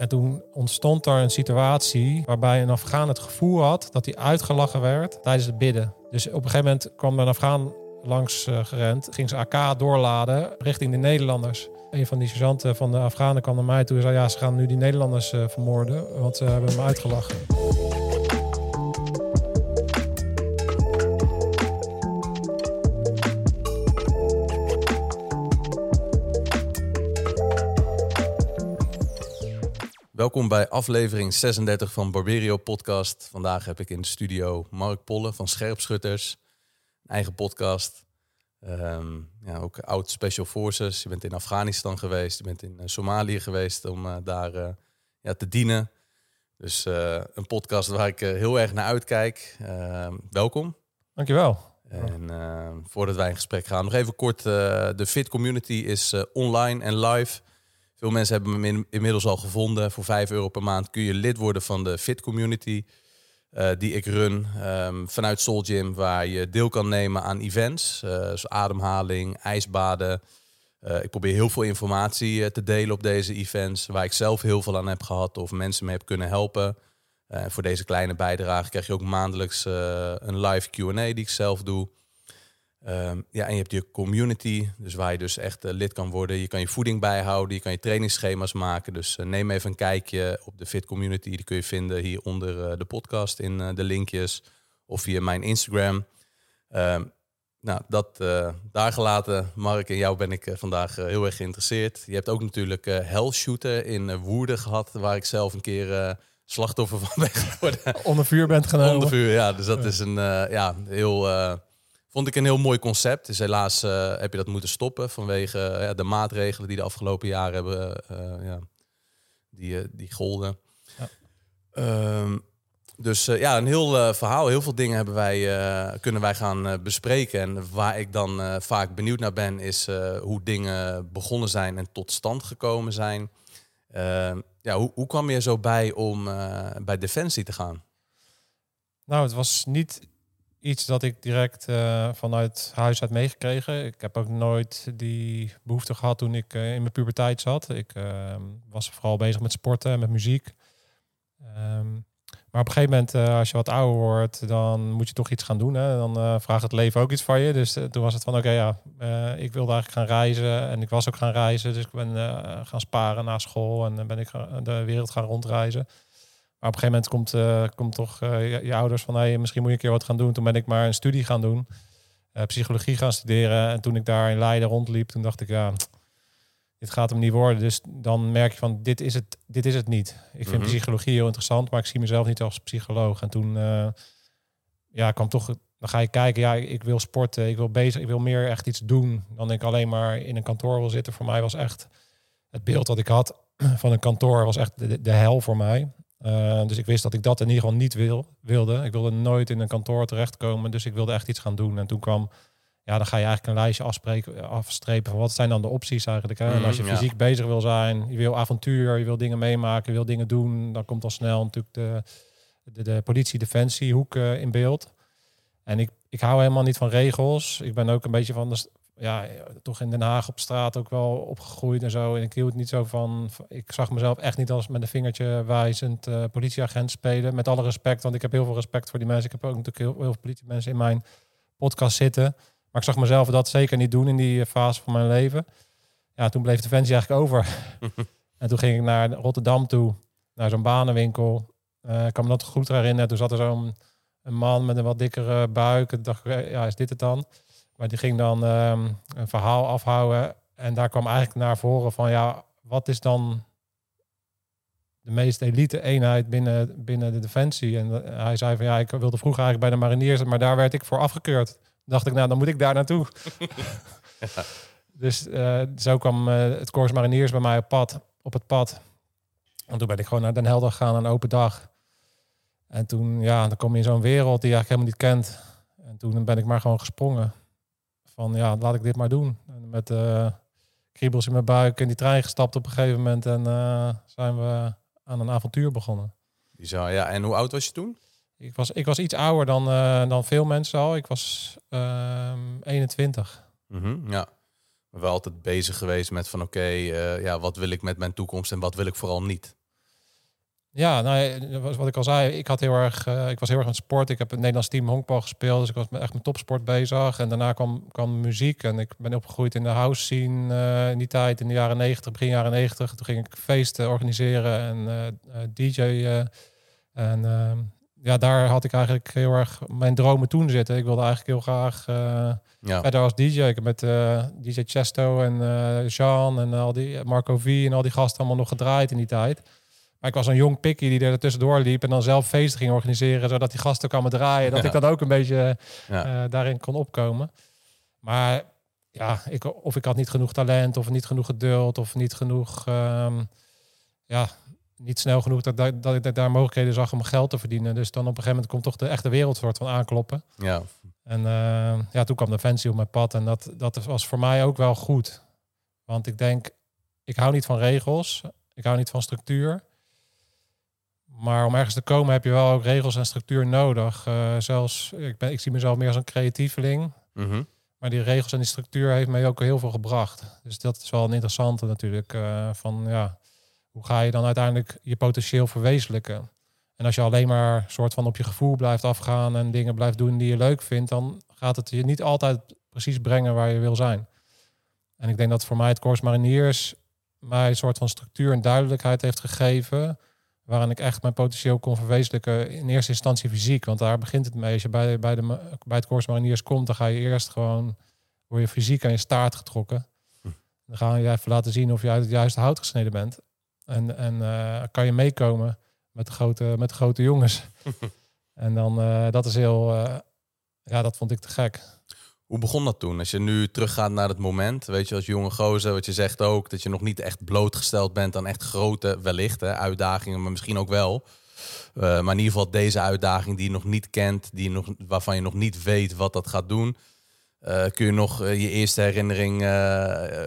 En toen ontstond er een situatie waarbij een Afghaan het gevoel had dat hij uitgelachen werd tijdens het bidden. Dus op een gegeven moment kwam er een Afghaan langs uh, gerend, ging ze AK doorladen richting de Nederlanders. Een van die sergeanten van de Afghanen kwam naar mij toe en zei: Ja, ze gaan nu die Nederlanders uh, vermoorden, want ze hebben hem uitgelachen. Welkom bij aflevering 36 van Barberio Podcast. Vandaag heb ik in de studio Mark Polle van Scherpschutters. Een eigen podcast. Ehm, ja, ook oud Special Forces. Je bent in Afghanistan geweest. Je bent in uh, Somalië geweest om uh, daar uh, ja, te dienen. Dus een podcast waar ik heel erg naar uitkijk. Ehm, welkom. Dankjewel. En voordat wij in gesprek gaan, nog even kort. de Fit Community is online en live. Veel mensen hebben me inmiddels al gevonden. Voor 5 euro per maand kun je lid worden van de Fit Community. Uh, die ik run um, vanuit Soul Gym, waar je deel kan nemen aan events, uh, zoals ademhaling, ijsbaden. Uh, ik probeer heel veel informatie te delen op deze events, waar ik zelf heel veel aan heb gehad of mensen mee heb kunnen helpen. voor deze kleine bijdrage krijg je ook maandelijks een live Q&A die ik zelf doe. Um, ja, en je hebt je community, dus waar je dus echt uh, lid kan worden. Je kan je voeding bijhouden, je kan je trainingsschema's maken. Dus uh, neem even een kijkje op de Fit Community. Die kun je vinden hier onder uh, de podcast in de linkjes of via mijn Instagram. Um, nou, dat daar gelaten. Mark, en jou ben ik vandaag heel erg geïnteresseerd. Je hebt ook natuurlijk Hell Shooter in Woerden gehad, waar ik zelf een keer slachtoffer van ben geworden. Onder vuur bent genomen. Onder vuur, ja. Dus dat is een ja, heel Vond ik een heel mooi concept. Dus helaas uh, heb je dat moeten stoppen vanwege uh, de maatregelen die de afgelopen jaren hebben, uh, ja, die, die golden. Ja. Um, dus ja, een heel verhaal. Heel veel dingen hebben wij, kunnen wij gaan bespreken. En waar ik dan vaak benieuwd naar ben, is hoe dingen begonnen zijn en tot stand gekomen zijn. Ehm, ja, hoe, hoe kwam je zo bij om bij Defensie te gaan? Nou, het was niet iets dat ik direct uh, vanuit huis had meegekregen. Ik heb ook nooit die behoefte gehad toen ik uh, in mijn puberteit zat. Ik uh, was vooral bezig met sporten en met muziek. Um, maar op een gegeven moment, als je wat ouder wordt, dan moet je toch iets gaan doen. Hè? Dan vraagt het leven ook iets van je. Dus toen was het van, oké, ja, ik wilde eigenlijk gaan reizen. En ik was ook gaan reizen. Dus ik ben gaan sparen na school en dan ben ik de wereld gaan rondreizen. Maar op een gegeven moment komt, uh, komt toch uh, je, ouders van hey, misschien moet je een keer wat gaan doen. Toen ben ik maar een studie gaan doen. Uh, psychologie gaan studeren. En toen ik daar in Leiden rondliep, toen dacht ik, ja, dit gaat hem niet worden. Dus dan merk je van, dit is het, dit is het niet. Ik vind mm -hmm. psychologie heel interessant, maar ik zie mezelf niet als psycholoog. En toen ja, kwam toch, dan ga je kijken, ja, ik wil sporten, ik wil bezig, ik wil meer echt iets doen dan ik alleen maar in een kantoor wil zitten. Voor mij was echt het beeld dat ik had van een kantoor was echt de, de hel voor mij. Uh, dus ik wist dat ik dat in ieder geval niet wil, wilde. Ik wilde nooit in een kantoor terechtkomen. Dus ik wilde echt iets gaan doen. En toen kwam, ja, dan ga je eigenlijk een lijstje afspreken, afstrepen van wat zijn dan de opties eigenlijk. Hè? en als je mm, fysiek bezig wil zijn, je wil avontuur, je wil dingen meemaken, je wil dingen doen, dan komt al snel natuurlijk de, de, de politie, defensie hoek uh, in beeld. En ik, ik hou helemaal niet van regels. Ik ben ook een beetje van de, ja, toch in Den Haag op straat ook wel opgegroeid en zo. En ik hield niet zo van. Ik zag mezelf echt niet als met een vingertje wijzend uh, politieagent spelen. Met alle respect, want ik heb heel veel respect voor die mensen. Ik heb ook natuurlijk heel, heel veel politiemensen in mijn podcast zitten. Maar ik zag mezelf dat zeker niet doen in die fase van mijn leven. Ja, toen bleef Defensie eigenlijk over. en toen ging ik naar Rotterdam toe, naar zo'n banenwinkel. Uh, ik kan me dat goed herinneren. Toen zat er zo'n man met een wat dikkere buik. Ik dacht, ja, is dit het dan? Maar die ging dan um, een verhaal afhouden. En daar kwam eigenlijk naar voren van ja, wat is dan de meest elite eenheid binnen, binnen de defensie? En uh, hij zei van ja, ik wilde vroeger eigenlijk bij de mariniers, maar daar werd ik voor afgekeurd. Dacht ik, nou, dan moet ik daar naartoe. ja. Dus uh, zo kwam uh, het Corps Mariniers bij mij op, pad, op het pad. En toen ben ik gewoon naar Den Helder gegaan, een open dag. En toen, ja, dan kom je in zo'n wereld die je eigenlijk helemaal niet kent. En toen ben ik maar gewoon gesprongen van ja, laat ik dit maar doen. En met uh, kriebels in mijn buik in die trein gestapt op een gegeven moment en uh, zijn we aan een avontuur begonnen. Bizar, ja. En hoe oud was je toen? Ik was, ik was iets ouder dan, uh, dan veel mensen al. Ik was 21. Mm -hmm, ja. We wel altijd bezig geweest met van oké, okay, ja, wat wil ik met mijn toekomst en wat wil ik vooral niet? Ja, nou, was wat ik al zei, ik, had heel erg, eh, ik was heel erg aan het sport. Ik heb het Nederlands team honkbal gespeeld, dus ik was echt met topsport bezig. En daarna kwam, kwam muziek en ik ben opgegroeid in de house scene eh, in die tijd, in de jaren 90, begin jaren 90. Toen ging ik feesten organiseren en eh, eh, DJ. eh, en ja, daar had ik eigenlijk heel erg mijn dromen toen zitten. Ik wilde eigenlijk heel graag eh, Ja. verder als DJ. Ik heb met eh, DJ Chesto en eh Jean en al die Marco V en al die gasten allemaal nog gedraaid in die tijd. Maar ik was een jong pikkie die er tussendoor liep en dan zelf feesten ging organiseren, zodat die gasten kwamen draaien. Dat Ja. ik dan ook een beetje Ja. eh, daarin kon opkomen. Maar ja, ik, of ik had niet genoeg talent, of niet genoeg geduld, of niet genoeg, ehm, ja, niet snel genoeg dat, dat, dat ik daar mogelijkheden zag om geld te verdienen. Dus dan op een gegeven moment komt toch de echte wereld soort van aankloppen. ja. En eh, ja, toen kwam de fancy op mijn pad en dat, dat was voor mij ook wel goed. Want ik denk, ik hou niet van regels, ik hou niet van structuur. Maar om ergens te komen heb je wel ook regels en structuur nodig. Eh, zelfs, ik, ben, ik zie mezelf meer als een creatieveling. Mhm. Maar die regels en die structuur heeft mij ook heel veel gebracht. Dus dat is wel een interessante natuurlijk. eh, van ja, hoe ga je dan uiteindelijk je potentieel verwezenlijken? En als je alleen maar soort van op je gevoel blijft afgaan en dingen blijft doen die je leuk vindt, dan gaat het je niet altijd precies brengen waar je wil zijn. En ik denk dat voor mij het Corps Mariniers mij een soort van structuur en duidelijkheid heeft gegeven. Waarin ik echt mijn potentieel kon verwezenlijken. In eerste instantie fysiek. Want daar begint het mee. Als je bij, bij, de, bij het Corps Mariniers komt, dan ga je eerst gewoon. word je fysiek aan je staart getrokken. Hm. Dan gaan je even laten zien of je uit het juiste hout gesneden bent. En, en eh, kan je meekomen met de grote, met de grote jongens. en dan, eh, dat is heel. eh, ja, dat vond ik te gek. Hoe begon dat toen? Als je nu teruggaat naar het moment, weet je, als jonge gozer, wat je zegt ook, dat je nog niet echt blootgesteld bent aan echt grote, wellicht, hè, uitdagingen, maar misschien ook wel. Eh, maar in ieder geval deze uitdaging die je nog niet kent, die nog, waarvan je nog niet weet wat dat gaat doen. Eh, kun je nog eh, je eerste herinnering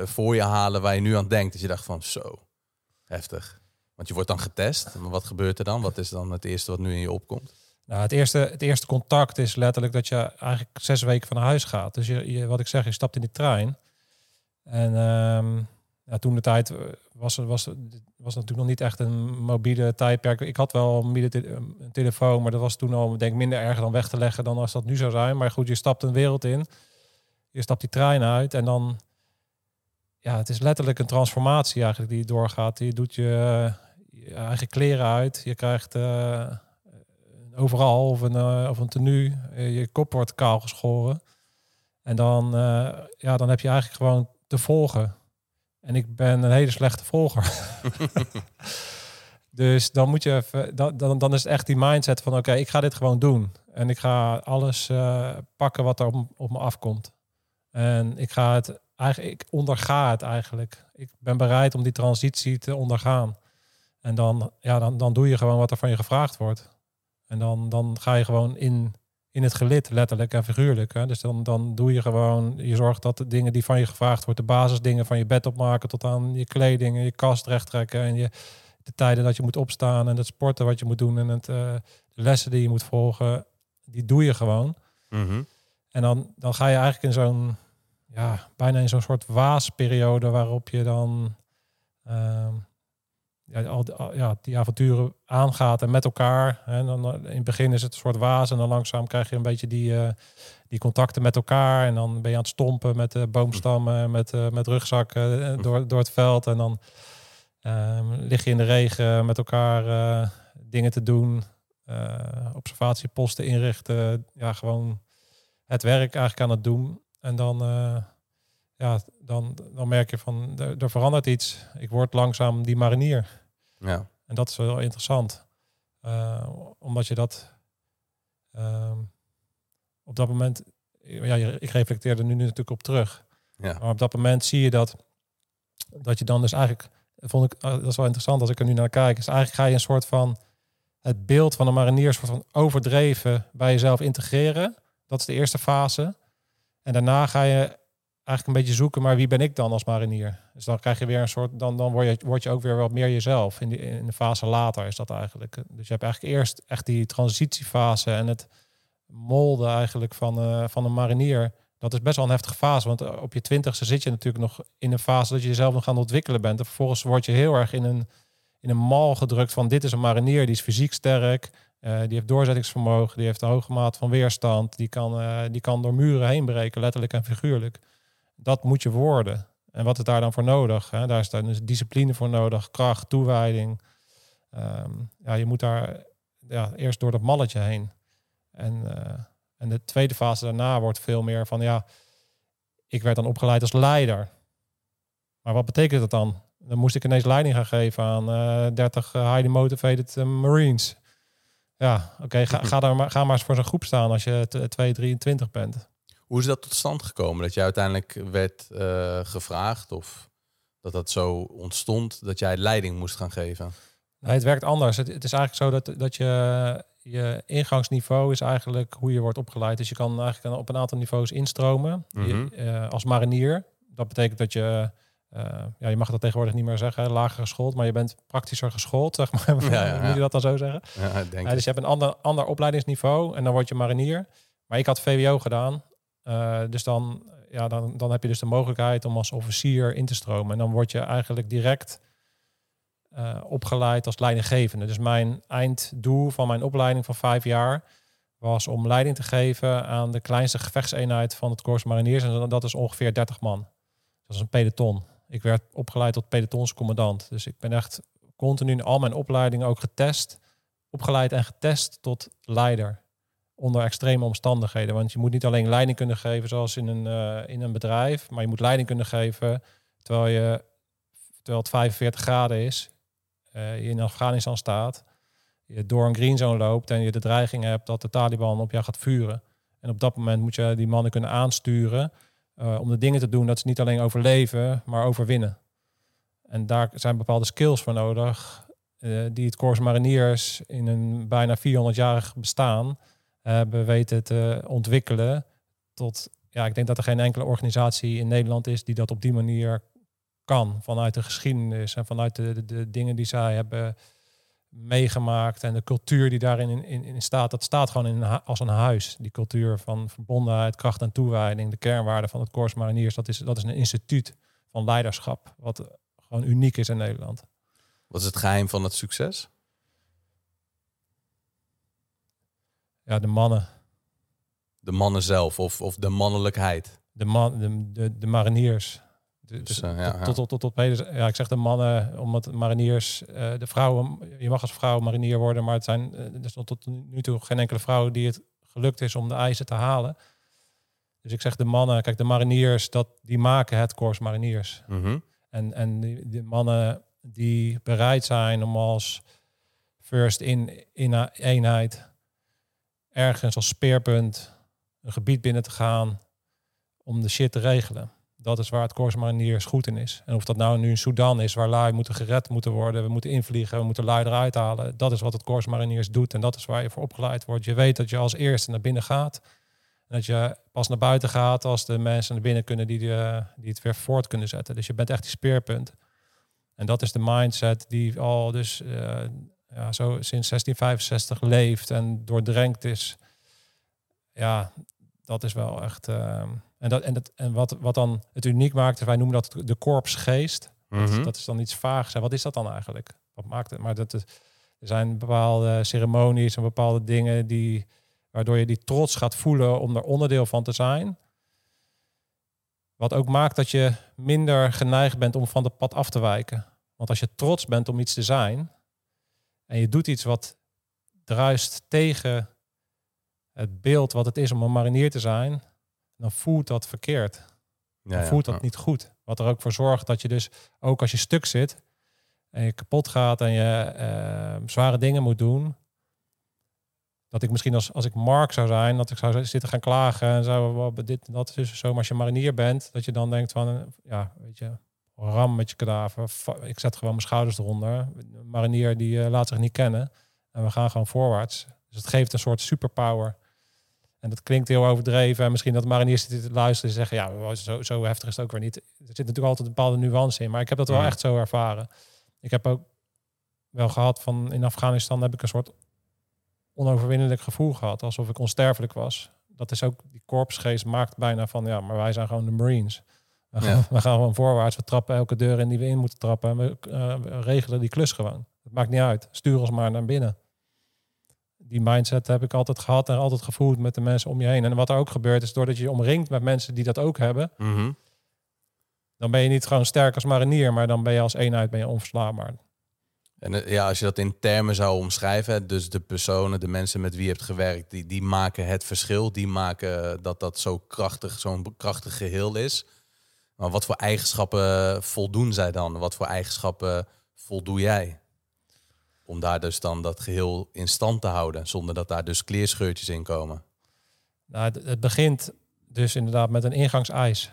voor je halen waar je nu aan denkt? Dat je dacht van zo, heftig. Want je wordt dan getest. Maar wat gebeurt er dan? Wat is dan het eerste wat nu in je opkomt? Nou, het, eerste, het eerste contact is letterlijk dat je eigenlijk zes weken van huis gaat. Dus je, je, wat ik zeg, je stapt in die trein. En ehm, ja, toen de tijd eh, was, was, was natuurlijk nog niet echt een mobiele tijdperk. Ik had wel een een telefoon, maar dat was toen al denk ik minder erg dan weg te leggen dan als dat nu zou zijn. Maar goed, je stapt een wereld in. Je stapt die trein uit en dan... Ja, het is letterlijk een transformatie eigenlijk die doorgaat. Je doet je, je eigen kleren uit. Je krijgt... eh, overal of een, eh, of een tenue. Eh, je kop wordt kaal geschoren. En dan, eh, ja, dan heb je eigenlijk gewoon te volgen. En ik ben een hele slechte volger. dus dan moet je even, dan, dan, dan is het echt die mindset van oké, ik ga dit gewoon doen. En ik ga alles pakken wat er op, op me afkomt. En ik ga het eigenlijk, ik onderga het eigenlijk. Ik ben bereid om die transitie te ondergaan. En dan, ja, dan, dan doe je gewoon wat er van je gevraagd wordt. En dan, dan ga je gewoon in, in het gelid, letterlijk en figuurlijk. Hè? Dus dan, dan doe je gewoon, je zorgt dat de dingen die van je gevraagd wordt, de basisdingen van je bed opmaken tot aan je kleding en je kast recht trekken en je, de tijden dat je moet opstaan en het sporten wat je moet doen en het, eh, de lessen die je moet volgen, die doe je gewoon. Mhm. En dan, dan ga je eigenlijk in zo'n, ja, bijna in zo'n soort waasperiode waarop je dan ehm, ja, al, ja, die avonturen aangaat en met elkaar. En dan in het begin is het een soort waas en dan langzaam krijg je een beetje die, eh, die contacten met elkaar. En dan ben je aan het stompen met de boomstammen, met, eh, met rugzakken eh, door, door het veld. En dan ehm, lig je in de regen met elkaar dingen te doen. observatieposten inrichten. Ja, gewoon het werk eigenlijk aan het doen. En dan, ja, dan, dan merk je van, er, er verandert iets. Ik word langzaam die marinier. Ja. En dat is wel interessant. Eh, omdat je dat ehm, op dat moment, ja, ik reflecteer er nu natuurlijk op terug. Ja. Maar op dat moment zie je dat, dat je dan dus eigenlijk, vond ik, eh, dat is wel interessant als ik er nu naar kijk, is eigenlijk ga je een soort van het beeld van een marinier soort van overdreven bij jezelf integreren. Dat is de eerste fase. En daarna ga je eigenlijk een beetje zoeken, maar wie ben ik dan als marinier? Dus dan krijg je weer een soort, dan, dan word, je, word je ook weer wat meer jezelf. In, in de fase later is dat eigenlijk. Dus je hebt eigenlijk eerst echt die transitiefase en het molden eigenlijk van, eh, van een marinier. Dat is best wel een heftige fase, want eh, op je twintigste zit je natuurlijk nog in een fase dat je jezelf nog aan het ontwikkelen bent. En vervolgens word je heel erg in een, in een mal gedrukt van dit is een marinier, die is fysiek sterk, uh, die heeft doorzettingsvermogen, die heeft een hoge maat van weerstand, die kan, die kan door muren heen breken, letterlijk en figuurlijk. Dat moet je worden. En wat is daar dan voor nodig? Hè? Daar is dan dus discipline voor nodig, kracht, toewijding. Um, ja, je moet daar ja, eerst door dat malletje heen. En, uh, en de tweede fase daarna wordt veel meer van ja, ik werd dan opgeleid als leider. Maar wat betekent dat dan? Dan moest ik ineens leiding gaan geven aan uh, 30 uh, highly motivated Marines. Ja, oké, okay, ga, ga, daar maar, ga maar eens voor zo'n groep staan als je 2, 23 bent. Hoe is dat tot stand gekomen? Dat je uiteindelijk werd uh, gevraagd of dat dat zo ontstond dat jij leiding moest gaan geven? Nee, het werkt anders. Het, het, is eigenlijk zo dat, dat je, je ingangsniveau is eigenlijk hoe je wordt opgeleid. Dus je kan eigenlijk op een aantal niveaus instromen. Mm -hmm. je, uh, als marinier. Dat betekent dat je, uh, ja, je mag dat tegenwoordig niet meer zeggen, lager geschoold, maar je bent praktischer geschoold, zeg maar. Ja, ja, ja. Moet je dat dan zo zeggen? Ja, denk dus je hebt een ander, ander opleidingsniveau en dan word je marinier. Maar ik had VWO gedaan. Uh, dus dan, ja, dan, dan heb je dus de mogelijkheid om als officier in te stromen. En dan word je eigenlijk direct uh, opgeleid als leidinggevende. Dus mijn einddoel van mijn opleiding van vijf jaar was om leiding te geven aan de kleinste gevechtseenheid van het Corps Mariniers. En dat is ongeveer 30 man. Dat is een peloton. Ik werd opgeleid tot pelotonscommandant. Dus ik ben echt continu in al mijn opleidingen ook getest, opgeleid en getest tot leider onder extreme omstandigheden. Want je moet niet alleen leiding kunnen geven zoals in een, uh, in een bedrijf, maar je moet leiding kunnen geven terwijl, je, terwijl het 45 graden is, je in Afghanistan staat, je door een green zone loopt en je de dreiging hebt dat de Taliban op jou gaat vuren. En op dat moment moet je die mannen kunnen aansturen uh, om de dingen te doen dat ze niet alleen overleven, maar overwinnen. En daar zijn bepaalde skills voor nodig die het Corps Mariniers in een bijna 400-jarig bestaan hebben weten te ontwikkelen tot, ja, ik denk dat er geen enkele organisatie in Nederland is die dat op die manier kan. Vanuit de geschiedenis en vanuit de, de, dingen die zij hebben meegemaakt en de cultuur die daarin in, in, in staat. Dat staat gewoon in, als een huis. Die cultuur van verbondenheid, kracht en toewijding, de kernwaarden van het Corps Mariniers. Dat is, dat is een instituut van leiderschap, wat gewoon uniek is in Nederland. Wat is het geheim van het succes? Ja, de mannen. De mannen zelf of, of de mannelijkheid? De, man, de, de, de mariniers. De, dus, uh, ja, tot, tot, tot, tot, ja, ik zeg de mannen, omdat mariniers, uh, de vrouwen, je mag als vrouw marinier worden, maar het zijn uh, er is tot nu toe geen enkele vrouw die het gelukt is om de eisen te halen. Dus ik zeg de mannen, kijk, de mariniers, dat, die maken het Corps Mariniers. Mm -hmm. En, en die, die, mannen die bereid zijn om als first in, in eenheid ergens als speerpunt een gebied binnen te gaan om de shit te regelen. Dat is waar het Corps Mariniers goed in is. En of dat nou nu in Sudan is, waar lui moeten gered moeten worden, we moeten invliegen, we moeten lui eruit halen. Dat is wat het Corps Mariniers doet en dat is waar je voor opgeleid wordt. Je weet dat je als eerste naar binnen gaat. En dat je pas naar buiten gaat als de mensen naar binnen kunnen die, die het weer voort kunnen zetten. Dus je bent echt die speerpunt. En dat is de mindset die al dus uh, ja, zo sinds 1665 leeft en doordrenkt is. Ja, dat is wel echt. Uh, en dat, en, dat, en wat, wat dan het uniek maakt, wij noemen dat de korpsgeest. Mm -hmm. dat, dat, is dan iets vaags. Wat is dat dan eigenlijk? Wat maakt het? Maar dat er zijn bepaalde ceremonies en bepaalde dingen die, waardoor je die trots gaat voelen om er onderdeel van te zijn. Wat ook maakt dat je minder geneigd bent om van het pad af te wijken. Want als je trots bent om iets te zijn, en je doet iets wat druist tegen het beeld wat het is om een marinier te zijn, dan voelt dat verkeerd. Dan ja, voelt dat niet goed. Wat er ook voor zorgt dat je dus, ook als je stuk zit en je kapot gaat en je uh, zware dingen moet doen, dat ik misschien als, als ik Mark zou zijn, dat ik zou zitten gaan klagen en zo, dit dat is zo. Maar als je marinier bent, dat je dan denkt van, ja, weet je, ram met je kadaver. Ik zet gewoon mijn schouders eronder. Een marinier die uh, laat zich niet kennen. En we gaan gewoon voorwaarts. Dus het geeft een soort superpower. En dat klinkt heel overdreven. En misschien dat mariniers te luisteren en zeggen... ja, zo, zo heftig is het ook weer niet. Er zit natuurlijk altijd een bepaalde nuance in. Maar ik heb dat wel echt zo ervaren. Ik heb ook wel gehad van... in Afghanistan heb ik een soort onoverwinnelijk gevoel gehad. Alsof ik onsterfelijk was. Dat is ook... die korpsgeest maakt bijna van... ja, maar wij zijn gewoon de Marines. We gaan, ja. we gaan gewoon voorwaarts. We trappen elke deur in die we in moeten trappen. En we, uh, we regelen die klus gewoon. Het maakt niet uit. Stuur ons maar naar binnen. Die mindset heb ik altijd gehad en altijd gevoeld met de mensen om je heen. En wat er ook gebeurt is, doordat je je omringt met mensen die dat ook hebben, Mhm. dan ben je niet gewoon sterk als marinier, maar dan ben je als eenheid ben je onverslaanbaar. En eh, ja, als je dat in termen zou omschrijven, dus de personen, de mensen met wie je hebt gewerkt, die, die maken het verschil. Die maken dat dat zo krachtig, zo'n krachtig geheel is. Maar wat voor eigenschappen voldoen zij dan? Wat voor eigenschappen voldoe jij? Om daar dus dan dat geheel in stand te houden, zonder dat daar dus kleerscheurtjes in komen. Nou, het, het begint dus inderdaad met een ingangseis.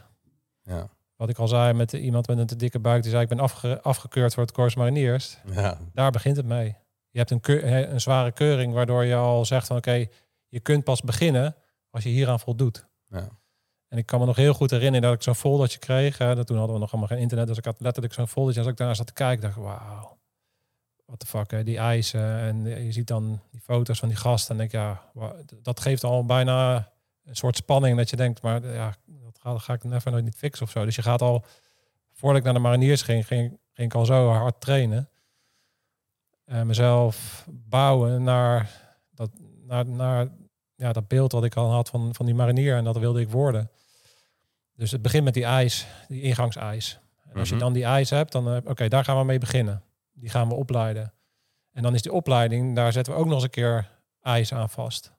Ja, Wat ik al zei met iemand met een te dikke buik, die zei ik ben afge- afgekeurd voor het Corps Mariniers. ja, Daar begint het mee. Je hebt een, keur- een zware keuring waardoor je al zegt van oké, je kunt pas beginnen als je hieraan voldoet. ja. En ik kan me nog heel goed herinneren dat ik zo'n foldertje kreeg. Hè, dat toen hadden we nog allemaal geen internet, dus ik had letterlijk zo'n foldertje. Als ik daar zat te kijken, dacht ik, wauw, wat de fuck, hè, die eisen. En je ziet dan die foto's van die gasten. En denk ik, ja, dat geeft al bijna een soort spanning dat je denkt, maar ja, dat ga, ga ik never nooit niet fixen of zo. Dus je gaat al, voordat ik naar de mariniers ging, ging, ging ik al zo hard trainen. En mezelf bouwen naar dat, naar, naar ja, dat beeld wat ik al had van, van die marinier. En dat wilde ik worden. Dus het begint met die eis, die ingangseis. En als je Mhm. dan die eis hebt, dan, eh, oké, daar gaan we mee beginnen. Die gaan we opleiden. En dan is die opleiding, daar zetten we ook nog eens een keer eis aan vast.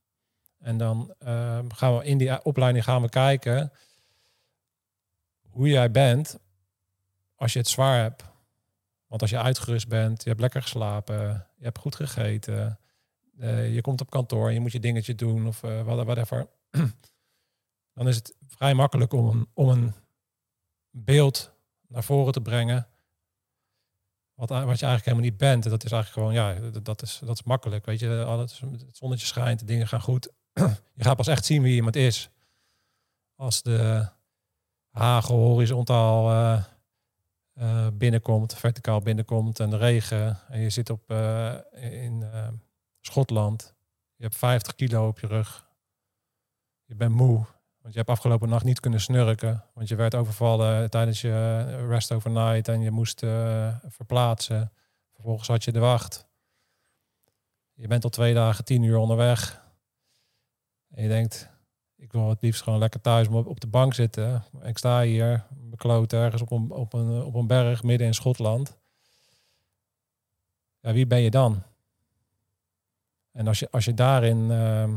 En dan eh, gaan we in die opleiding gaan we kijken hoe jij bent als je het zwaar hebt. Want als je uitgerust bent, je hebt lekker geslapen, je hebt goed gegeten, eh, je komt op kantoor, je moet je dingetje doen of wat- whatever. Dan is het vrij makkelijk om een, om een beeld naar voren te brengen. Wat, wat je eigenlijk helemaal niet bent. En dat is eigenlijk gewoon, ja, dat- is, dat is makkelijk. Weet je, alles, het zonnetje schijnt, de dingen gaan goed. je gaat pas echt zien wie iemand is. Als de hagel horizontaal eh, eh, binnenkomt, verticaal binnenkomt en de regen. En je zit op, eh, in Schotland. Je hebt 50 kilo op je rug. Je bent moe. Want je hebt afgelopen nacht niet kunnen snurken. Want je werd overvallen tijdens je eh, rest overnight. En je moest eh, verplaatsen. Vervolgens had je de wacht. Je bent al twee dagen tien uur onderweg. En je denkt, ik wil het liefst gewoon lekker thuis op de bank zitten. Ik sta hier, bekloot ergens op een, op, een, op een berg midden in Schotland. Ja, wie ben je dan? En als je, als je daarin ehm,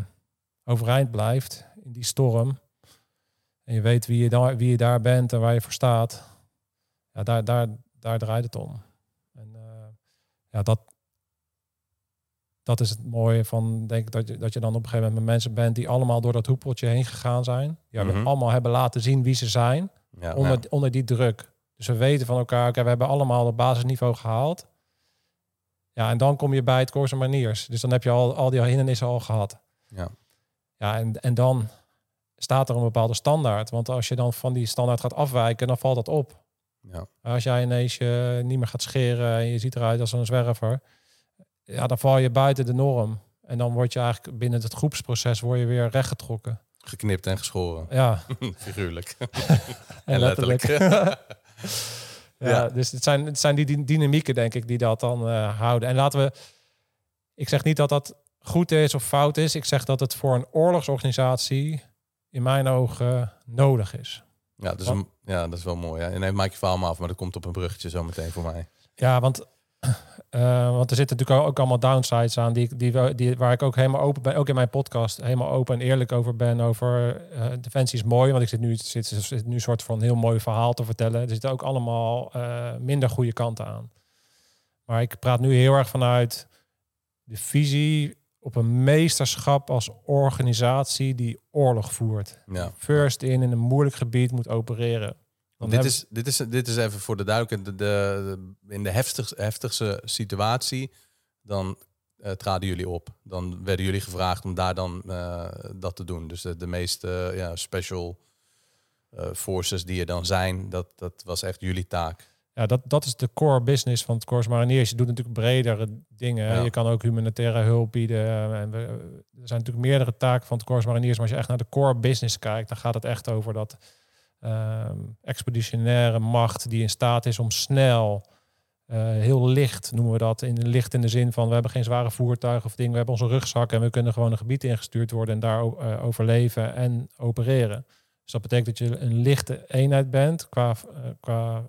overeind blijft, in die storm, en je weet wie je, daar, wie je daar bent en waar je voor staat, ja, daar, daar, daar draait het om. En eh, ja, dat, dat is het mooie van, denk ik, dat je, dat je dan op een gegeven moment met mensen bent die allemaal door dat hoepeltje heen gegaan zijn. Die Mhm. allemaal hebben laten zien wie ze zijn ja, onder, onder die druk. Dus we weten van elkaar, oké, we hebben allemaal het basisniveau gehaald. Ja, en dan kom je bij het Corse Maniers. Dus dan heb je al, al die hindernissen al gehad. Ja. Ja, en, en dan staat er een bepaalde standaard. Want als je dan van die standaard gaat afwijken, dan valt dat op. Ja. Als jij ineens je niet meer gaat scheren en je ziet eruit als een zwerver, ja, dan val je buiten de norm. En dan word je eigenlijk binnen het groepsproces word je weer rechtgetrokken. Geknipt en geschoren. Ja, Figuurlijk. en letterlijk. ja, Ja. Dus het zijn, het zijn die dy- dynamieken, denk ik, die dat dan eh, houden. En laten we... Ik zeg niet dat dat goed is of fout is. Ik zeg dat het voor een oorlogsorganisatie in mijn ogen nodig is. Ja, dus een, ja, dat is wel mooi. Hè? En nee, maak je verhaal maar af, maar dat komt op een bruggetje zo meteen voor mij. Ja, want, eh, want er zitten natuurlijk ook allemaal downsides aan die, die, die, waar ik ook helemaal open ben, ook in mijn podcast, helemaal open en eerlijk over ben. Over eh, defensie is mooi, want ik zit nu, zit, zit nu een soort van heel mooi verhaal te vertellen. Er zitten ook allemaal eh, minder goede kanten aan. Maar ik praat nu heel erg vanuit de visie op een meesterschap als organisatie die oorlog voert. Ja. First in in een moeilijk gebied moet opereren. Dan dit, is, dit, is, dit is even voor de duidelijkheid. De, de, de- in de heftigste, heftigste situatie, dan eh, traden jullie op. Dan werden jullie gevraagd om daar dan eh, dat te doen. Dus de, de meeste ja, special eh, forces die er dan zijn, dat, dat was echt jullie taak. Ja, dat, dat is de core business van het Corps Mariniers. Je doet natuurlijk bredere dingen. Ja. Je kan ook humanitaire hulp bieden. En we, er zijn natuurlijk meerdere taken van het Corps Mariniers. Maar als je echt naar de core business kijkt, dan gaat het echt over dat ehm, expeditionaire macht die in staat is om snel eh, heel licht noemen we dat. In licht in de zin van we hebben geen zware voertuigen of dingen. We hebben onze rugzak en we kunnen gewoon een gebied ingestuurd worden en daar uh, overleven en opereren. Dus dat betekent dat je een lichte eenheid bent qua, uh, qua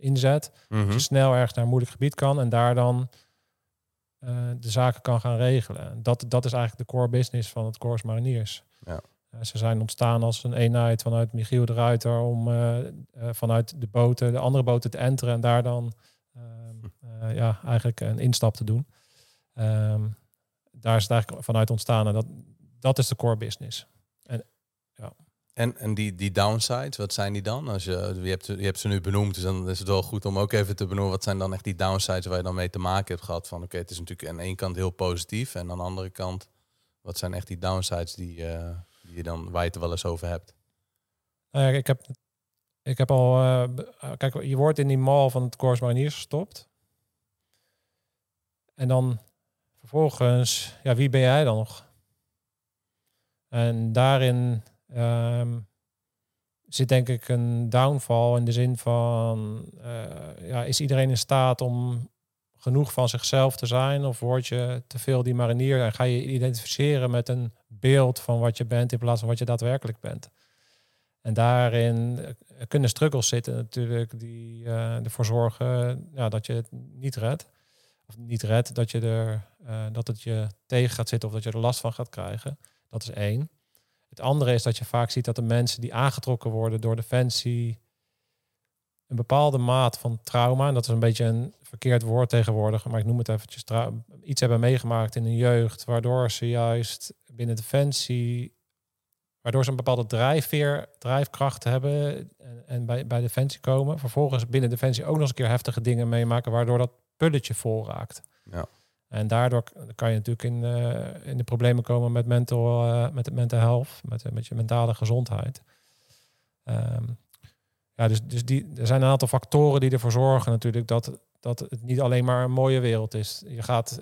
ehm, inzet. Dat je snel ergens naar een moeilijk gebied kan en daar dan de zaken kan gaan regelen. Dat, dat is eigenlijk de core business van het Corps Mariniers. Ja. ze zijn ontstaan als een eenheid vanuit Michiel de Ruiter om vanuit de boten, de andere boten te enteren en daar dan uh, ja, eigenlijk een instap te doen. Um, daar is het eigenlijk vanuit ontstaan en dat, dat is de core business. En, ja. En, en die, die downsides, wat zijn die dan? Als je, je, hebt, je hebt ze nu benoemd, dus dan is het wel goed om ook even te benoemen. Wat zijn dan echt die downsides waar je dan mee te maken hebt gehad? Van oké, het is natuurlijk aan de ene kant heel positief en aan de andere kant, wat zijn echt die downsides die, uh, die je dan, waar je het wel eens over hebt? Ja, ik heb ik heb al, uh, kijk, je wordt in die mall van het Corps Mariniers gestopt. En dan vervolgens, ja, wie ben jij dan nog? En daarin um, zit denk ik een downfall in de zin van, uh, ja, is iedereen in staat om genoeg van zichzelf te zijn? Of word je te veel die marinier en ga je identificeren met een beeld van wat je bent in plaats van wat je daadwerkelijk bent? En daarin kunnen struggles zitten natuurlijk die uh, ervoor zorgen ja, dat je het niet redt of niet redt, dat, je er, uh, dat het je tegen gaat zitten of dat je er last van gaat krijgen. Dat is één. Het andere is dat je vaak ziet dat de mensen die aangetrokken worden door defensie een bepaalde maat van trauma, en dat is een beetje een verkeerd woord tegenwoordig, maar ik noem het eventjes, iets hebben meegemaakt in hun jeugd, waardoor ze juist binnen defensie, waardoor ze een bepaalde drijfveer, drijfkracht hebben en, bij, bij defensie komen, vervolgens binnen defensie ook nog eens een keer heftige dingen meemaken, waardoor dat pulletje vol raakt. En daardoor kan je natuurlijk in, uh, in de problemen komen met mental, uh, met mental health, met, met je mentale gezondheid. Um, ja, dus, dus die, er zijn een aantal factoren die ervoor zorgen natuurlijk dat, dat het niet alleen maar een mooie wereld is. Je gaat,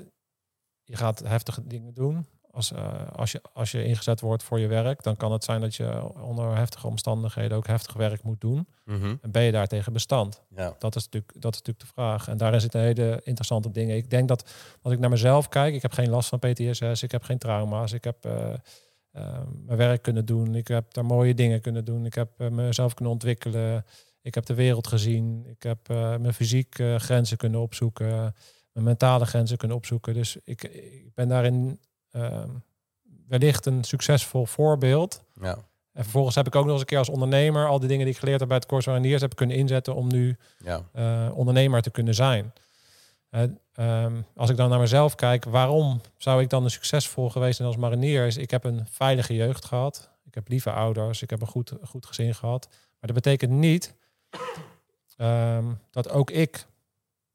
je gaat heftige dingen doen. Als, uh, als, je, als je ingezet wordt voor je werk, dan kan het zijn dat je onder heftige omstandigheden ook heftig werk moet doen. Mm En ben je daartegen bestand? Ja. Dat, is natuurlijk, dat is natuurlijk de vraag. En daarin zitten hele interessante dingen. Ik denk dat als ik naar mezelf kijk, ik heb geen last van PTSS, ik heb geen trauma's, ik heb uh, uh, mijn werk kunnen doen, ik heb daar mooie dingen kunnen doen, ik heb mezelf kunnen ontwikkelen, ik heb de wereld gezien, ik heb mijn fysiek grenzen kunnen opzoeken, mijn mentale grenzen kunnen opzoeken. Dus ik, ik ben daarin wellicht een succesvol voorbeeld. Ja. En vervolgens heb ik ook nog eens een keer als ondernemer al die dingen die ik geleerd heb bij het Corso Mariniers heb kunnen inzetten om nu ja. uh, ondernemer te kunnen zijn. Uh, als ik dan naar mezelf kijk, waarom zou ik dan een succesvol geweest zijn als marinier? Is ik heb een veilige jeugd gehad. Ik heb lieve ouders. Ik heb een goed, goed gezin gehad. Maar dat betekent niet um, dat ook ik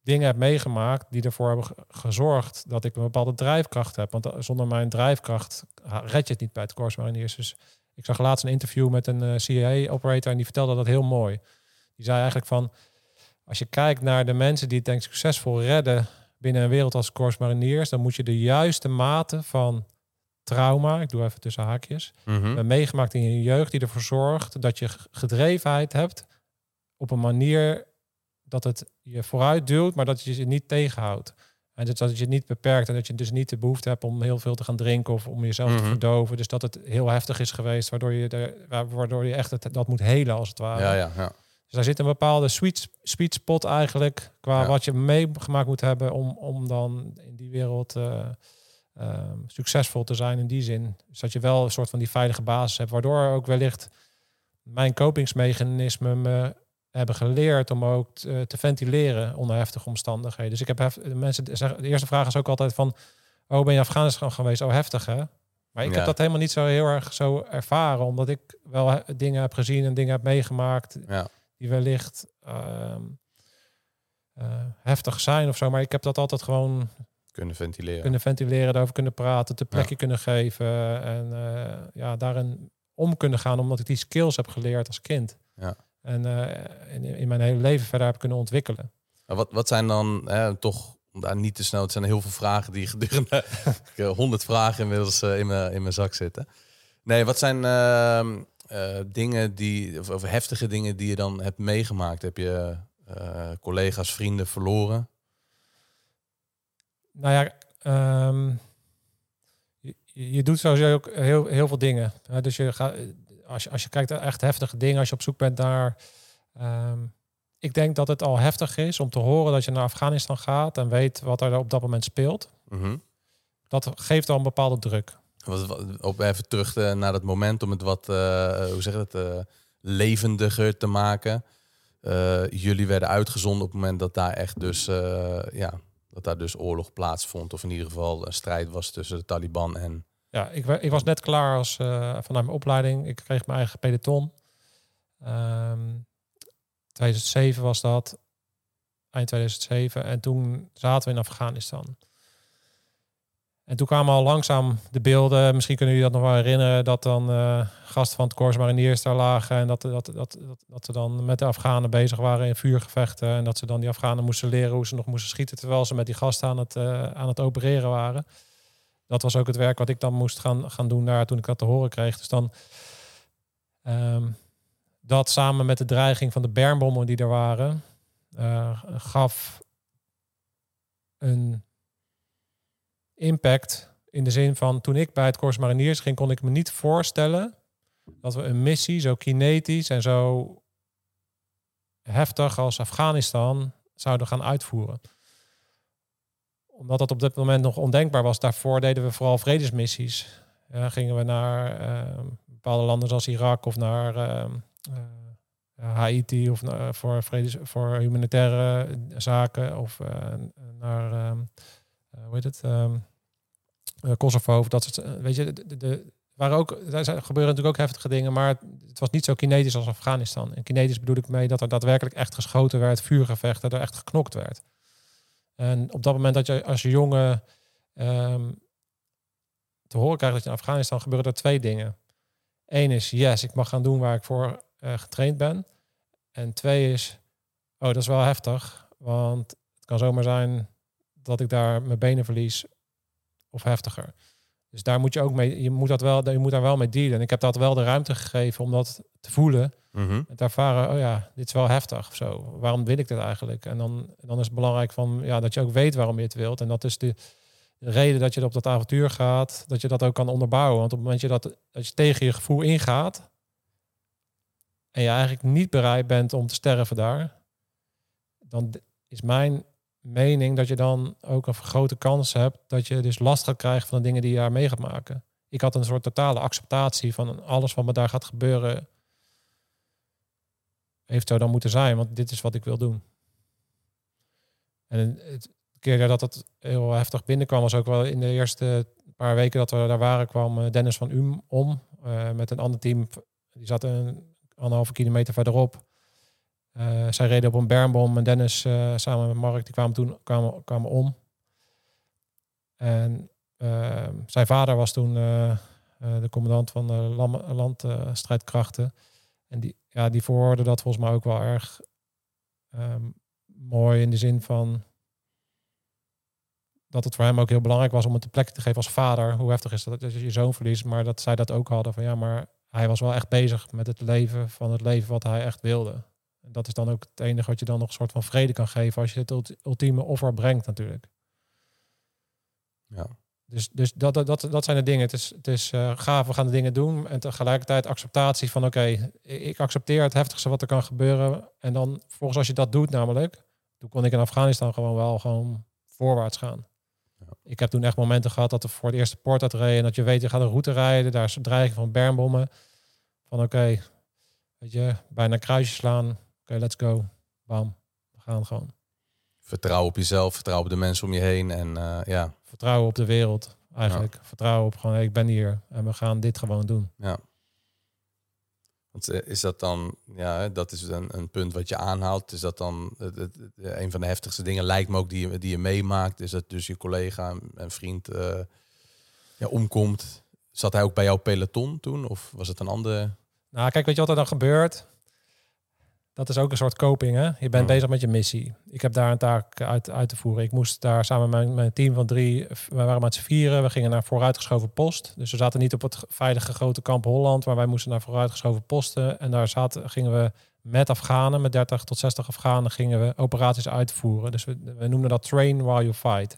dingen heb meegemaakt die ervoor hebben gezorgd dat ik een bepaalde drijfkracht heb. Want zonder mijn drijfkracht red je het niet bij het Corps Mariniers. Dus ik zag laatst een interview met een eh, CIA-operator en die vertelde dat heel mooi. Die zei eigenlijk van, als je kijkt naar de mensen die het denk succesvol redden binnen een wereld als Corps Mariniers, dan moet je de juiste mate van trauma, ik doe even tussen haakjes, mm meegemaakt in je jeugd die ervoor zorgt dat je gedrevenheid hebt op een manier dat het je vooruit duwt, maar dat je je niet tegenhoudt. En dat, dat je het niet beperkt en dat je dus niet de behoefte hebt om heel veel te gaan drinken of om jezelf te mhm. verdoven. Dus dat het heel heftig is geweest, waardoor je, de, waardoor je echt het, dat moet helen als het ware. Ja, ja, ja. Dus daar zit een bepaalde sweet, sweet spot eigenlijk, qua wat je meegemaakt moet hebben om, om dan in die wereld uh, succesvol te zijn in die zin. Dus dat je wel een soort van die veilige basis hebt, waardoor ook wellicht mijn kopingsmechanisme me hebben geleerd om ook te, te ventileren onder heftige omstandigheden. Dus ik heb hef, de mensen zeggen, de eerste vraag is ook altijd van, oh ben je Afghanistan geweest? Oh heftig hè? Maar ik heb dat helemaal niet zo heel erg zo ervaren, omdat ik wel dingen heb gezien en dingen heb meegemaakt ja. die wellicht uh, uh, heftig zijn of zo. Maar ik heb dat altijd gewoon kunnen ventileren, kunnen ventileren, daarover kunnen praten, te plekje kunnen geven en uh, ja, daarin om kunnen gaan, omdat ik die skills heb geleerd als kind. Ja. En uh, in, in, mijn hele leven verder heb kunnen ontwikkelen. Wat, wat zijn dan hè, toch, om daar niet te snel, het zijn heel veel vragen die gedurende honderd vragen inmiddels uh, in, mijn, in mijn zak zitten. Nee, wat zijn uh, dingen die, of, of, heftige dingen die je dan hebt meegemaakt? Heb je eh, collega's, vrienden verloren? Nou ja, ehm, je, je doet sowieso ook heel, heel veel dingen. Dus je gaat, als je, als je kijkt naar echt heftige dingen, als je op zoek bent naar. ehm, ik denk dat het al heftig is om te horen dat je naar Afghanistan gaat en weet wat er op dat moment speelt. Mhm. Dat geeft al een bepaalde druk. Wat, op even terug eh, naar dat moment om het wat, eh, hoe zeg je het, eh, levendiger te maken. Jullie werden uitgezonden op het moment dat daar echt dus, ja, dat daar dus oorlog plaatsvond. Of in ieder geval een strijd was tussen de Taliban en... Ja, ik, ik was net klaar als, eh, vanuit mijn opleiding. Ik kreeg mijn eigen peloton. Ehm 2007 was dat. Eind 2007. En toen zaten we in Afghanistan. En toen kwamen al langzaam de beelden. Misschien kunnen jullie dat nog wel herinneren. Dat dan eh, gasten van het Corps Mariniers daar lagen. En dat, dat, dat, dat, dat ze dan met de Afghanen bezig waren in vuurgevechten. En dat ze dan die Afghanen moesten leren hoe ze nog moesten schieten. Terwijl ze met die gasten aan het, eh, aan het opereren waren dat was ook het werk wat ik dan moest gaan, gaan doen daar toen ik dat te horen kreeg. Dus dan ehm, dat samen met de dreiging van de bermbommen die er waren, eh, gaf een impact in de zin van toen ik bij het Corps Mariniers ging, kon ik me niet voorstellen dat we een missie zo kinetisch en zo heftig als Afghanistan zouden gaan uitvoeren omdat dat op dit moment nog ondenkbaar was. Daarvoor deden we vooral vredesmissies. Ja, gingen we naar eh, bepaalde landen zoals Irak of naar eh, eh, Haiti of naar, voor, vredes, voor humanitaire zaken of eh, naar ehm, eh, hoe heet het? ehm, eh, Kosovo of dat soort. eh, weet je, de, waren ook, daar gebeuren natuurlijk ook heftige dingen, maar het was niet zo kinetisch als Afghanistan. En kinetisch bedoel ik mee dat er daadwerkelijk echt geschoten werd, vuurgevechten, er echt geknokt werd. En op dat moment dat je als je jongen ehm, te horen krijgt dat je in Afghanistan gebeuren er twee dingen. Eén is, yes, ik mag gaan doen waar ik voor eh, getraind ben. En twee is, oh, dat is wel heftig. Want het kan zomaar zijn dat ik daar mijn benen verlies of heftiger. Dus daar moet je ook mee, je moet, dat wel, je moet daar wel mee dealen. En ik heb dat wel de ruimte gegeven om dat te voelen. Mhm. En te ervaren, oh ja, dit is wel heftig of zo. Waarom wil ik dit eigenlijk? En dan, dan is het belangrijk van, ja, dat je ook weet waarom je het wilt. En dat is de, de reden dat je op dat avontuur gaat, dat je dat ook kan onderbouwen. Want op het moment je dat, dat je tegen je gevoel ingaat en je eigenlijk niet bereid bent om te sterven daar, dan is mijn mening dat je dan ook een grote kans hebt dat je dus last gaat krijgen van de dingen die je daar mee gaat maken. Ik had een soort totale acceptatie van alles wat me daar gaat gebeuren heeft zo dan moeten zijn, want dit is wat ik wil doen. En het keer dat het heel heftig binnenkwam, was ook wel in de eerste paar weken dat we daar waren, kwam eh, Dennis van Um om eh, met een ander team. Die zat een anderhalve kilometer verderop. Eh, zij reden op een bermbom en Dennis eh, samen met Mark, die kwamen toen kwamen, kwamen om. En eh, zijn vader was toen eh, de commandant van de landstrijdkrachten. En die, ja, die dat volgens mij ook wel erg ehm, mooi in de zin van dat het voor hem ook heel belangrijk was om het de plek te geven als vader. Hoe heftig is dat dat je zoon verliest, maar dat zij dat ook hadden van ja, maar hij was wel echt bezig met het leven van het leven wat hij echt wilde. En dat is dan ook het enige wat je dan nog een soort van vrede kan geven als je het ulti- ultieme offer brengt natuurlijk. Ja. Dus, dus dat, dat, dat, dat zijn de dingen. Het is, het is eh, gaaf, we gaan de dingen doen. En tegelijkertijd acceptatie van oké, ik accepteer het heftigste wat er kan gebeuren. En dan volgens als je dat doet namelijk, toen kon ik in Afghanistan gewoon wel gewoon voorwaarts gaan. Ja. Ik heb toen echt momenten gehad dat we voor de eerste poort uit reden. En dat je weet, je gaat een route rijden. Daar is een dreiging van bermbommen. Van oké, weet je, bijna een kruisje slaan. Oké, let's go. Bam, we gaan gewoon. Vertrouw op jezelf, vertrouw op de mensen om je heen. En eh, ja, Vertrouwen op de wereld eigenlijk. Vertrouwen op gewoon, hey, ik ben hier. En we gaan dit gewoon doen. Want eh, is dat dan, ja, dat is een, een punt wat je aanhaalt. Is dat dan het, een van de heftigste dingen, lijkt me ook, die je, die je meemaakt. Is dat dus je collega en vriend eh, ja, omkomt. Zat hij ook bij jouw peloton toen? Of was het een andere? Nou, kijk, weet je wat er dan gebeurt? Dat is ook een soort coping, hè? Je bent bezig met je missie. Ik heb daar een taak uit, uit te voeren. Ik moest daar samen met mijn, mijn team van drie... We waren met z'n vieren. We gingen naar vooruitgeschoven post. Dus we zaten niet op het veilige grote kamp Holland... maar wij moesten naar vooruitgeschoven posten. En daar zaten, gingen we met Afghanen, met 30 tot 60 Afghanen, gingen we operaties uitvoeren. Dus we, we noemden dat train while you fight.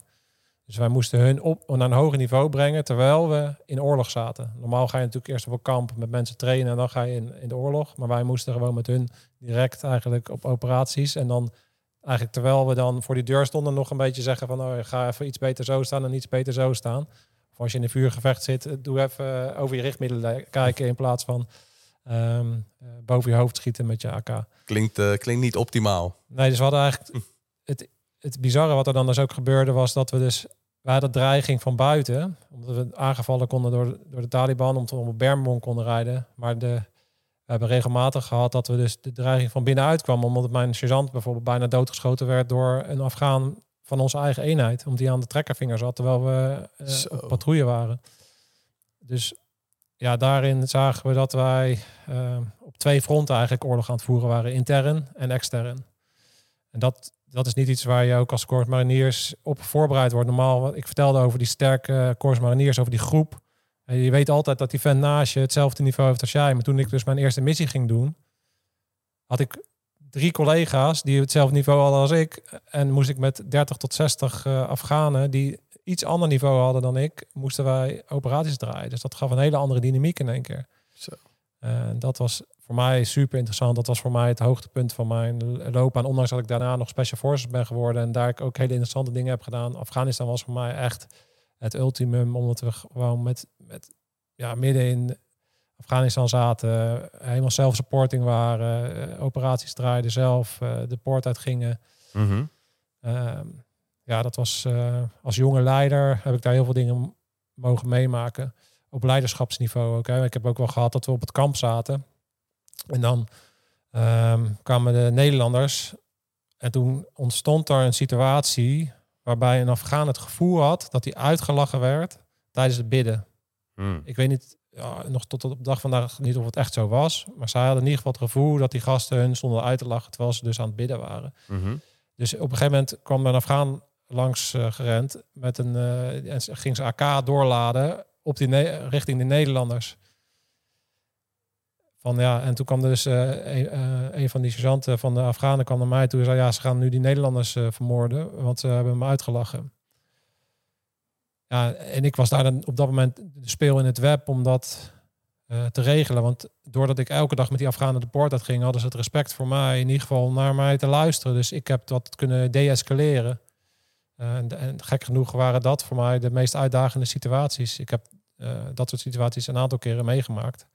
Dus wij moesten hun op naar een hoger niveau brengen terwijl we in oorlog zaten. Normaal ga je natuurlijk eerst op een kamp met mensen trainen en dan ga je in, in de oorlog. Maar wij moesten gewoon met hun direct eigenlijk op operaties. En dan eigenlijk terwijl we dan voor die deur stonden nog een beetje zeggen van oh, ga even iets beter zo staan en iets beter zo staan. Of als je in een vuurgevecht zit, doe even over je richtmiddelen kijken in plaats van ehm, eh, boven je hoofd schieten met je AK. Klinkt, uh, klinkt niet optimaal. Nee, dus we hadden eigenlijk het, bizarre wat er dan dus ook gebeurde was dat we dus we hadden dreiging van buiten, omdat we aangevallen konden door, door de Taliban, om te op Bermbon konden rijden. Maar de, we hebben regelmatig gehad dat we dus de dreiging van binnenuit kwam, omdat mijn sergeant bijvoorbeeld bijna doodgeschoten werd door een Afghaan van onze eigen eenheid, omdat die aan de trekkervinger zat terwijl we uh, op patrouille waren. Dus ja, daarin zagen we dat wij uh, op twee fronten eigenlijk oorlog aan het voeren waren, intern en extern. En dat, dat is niet iets waar je ook als Corps Mariniers op voorbereid wordt. Normaal, ik vertelde over die sterke Corps Mariniers, over die groep. En je weet altijd dat die vent naast je hetzelfde niveau heeft als jij. Maar toen ik dus mijn eerste missie ging doen, had ik drie collega's die hetzelfde niveau hadden als ik. En moest ik met 30 tot 60 uh, Afghanen die iets ander niveau hadden dan ik, moesten wij operaties draaien. Dus dat gaf een hele andere dynamiek in één keer. Zo. Uh, dat was voor mij super interessant. Dat was voor mij het hoogtepunt van mijn loopbaan. Ondanks dat ik daarna nog Special Forces ben geworden en daar ik ook hele interessante dingen heb gedaan. Afghanistan was voor mij echt het ultimum, omdat we gewoon met, met ja, midden in Afghanistan zaten, helemaal self-supporting waren, uh, operaties draaiden zelf, uh, de poort uitgingen. Mm -hmm. uh, ja, dat was als jonge leider heb ik daar heel veel dingen mogen meemaken. Op leiderschapsniveau ook. Hè. Ik heb ook wel gehad dat we op het kamp zaten. En dan um, kwamen de Nederlanders. En toen ontstond er een situatie waarbij een Afghaan het gevoel had dat hij uitgelachen werd tijdens het bidden. Hmm. Ik weet niet, ja, nog tot op de dag vandaag niet of het echt zo was. Maar zij hadden in ieder geval het gevoel dat die gasten hun stonden uit te lachen terwijl ze dus aan het bidden waren. Mm -hmm. Dus op een gegeven moment kwam er een Afghaan langs uh, gerend met een uh, en ging ze AK doorladen op die richting de Nederlanders. Van, ja, en toen kwam dus een, uh, een, van die sergeanten van de Afghanen kwam naar mij toe en zei ja, ze gaan nu die Nederlanders uh, vermoorden, want ze hebben me uitgelachen. Ja, en ik was daar dan op dat moment de speel in het web om dat te regelen. Want doordat ik elke dag met die Afghanen de poort uit ging, hadden ze het respect voor mij in ieder geval naar mij te luisteren. Dus ik heb dat kunnen deescaleren. En, en, gek genoeg waren dat voor mij de meest uitdagende situaties. Ik heb dat soort situaties een aantal keren meegemaakt.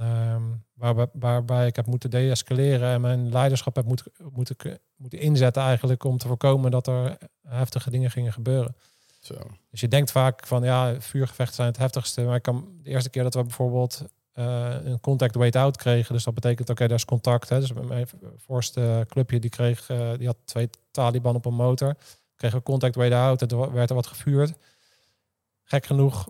Um, waarbij, waarbij ik heb moeten deescaleren en mijn leiderschap heb moeten, moeten, moeten inzetten eigenlijk om te voorkomen dat er heftige dingen gingen gebeuren. Zo. Dus je denkt vaak van ja, vuurgevechten zijn het heftigste. Maar ik kan de eerste keer dat we bijvoorbeeld uh, een contact wait out kregen, dus dat betekent oké, okay, daar is contact. Hè. Dus mijn voorste clubje die kreeg, uh, die had twee Taliban op een motor. Kregen we contact wait out en toen werd er wat gevuurd. Gek genoeg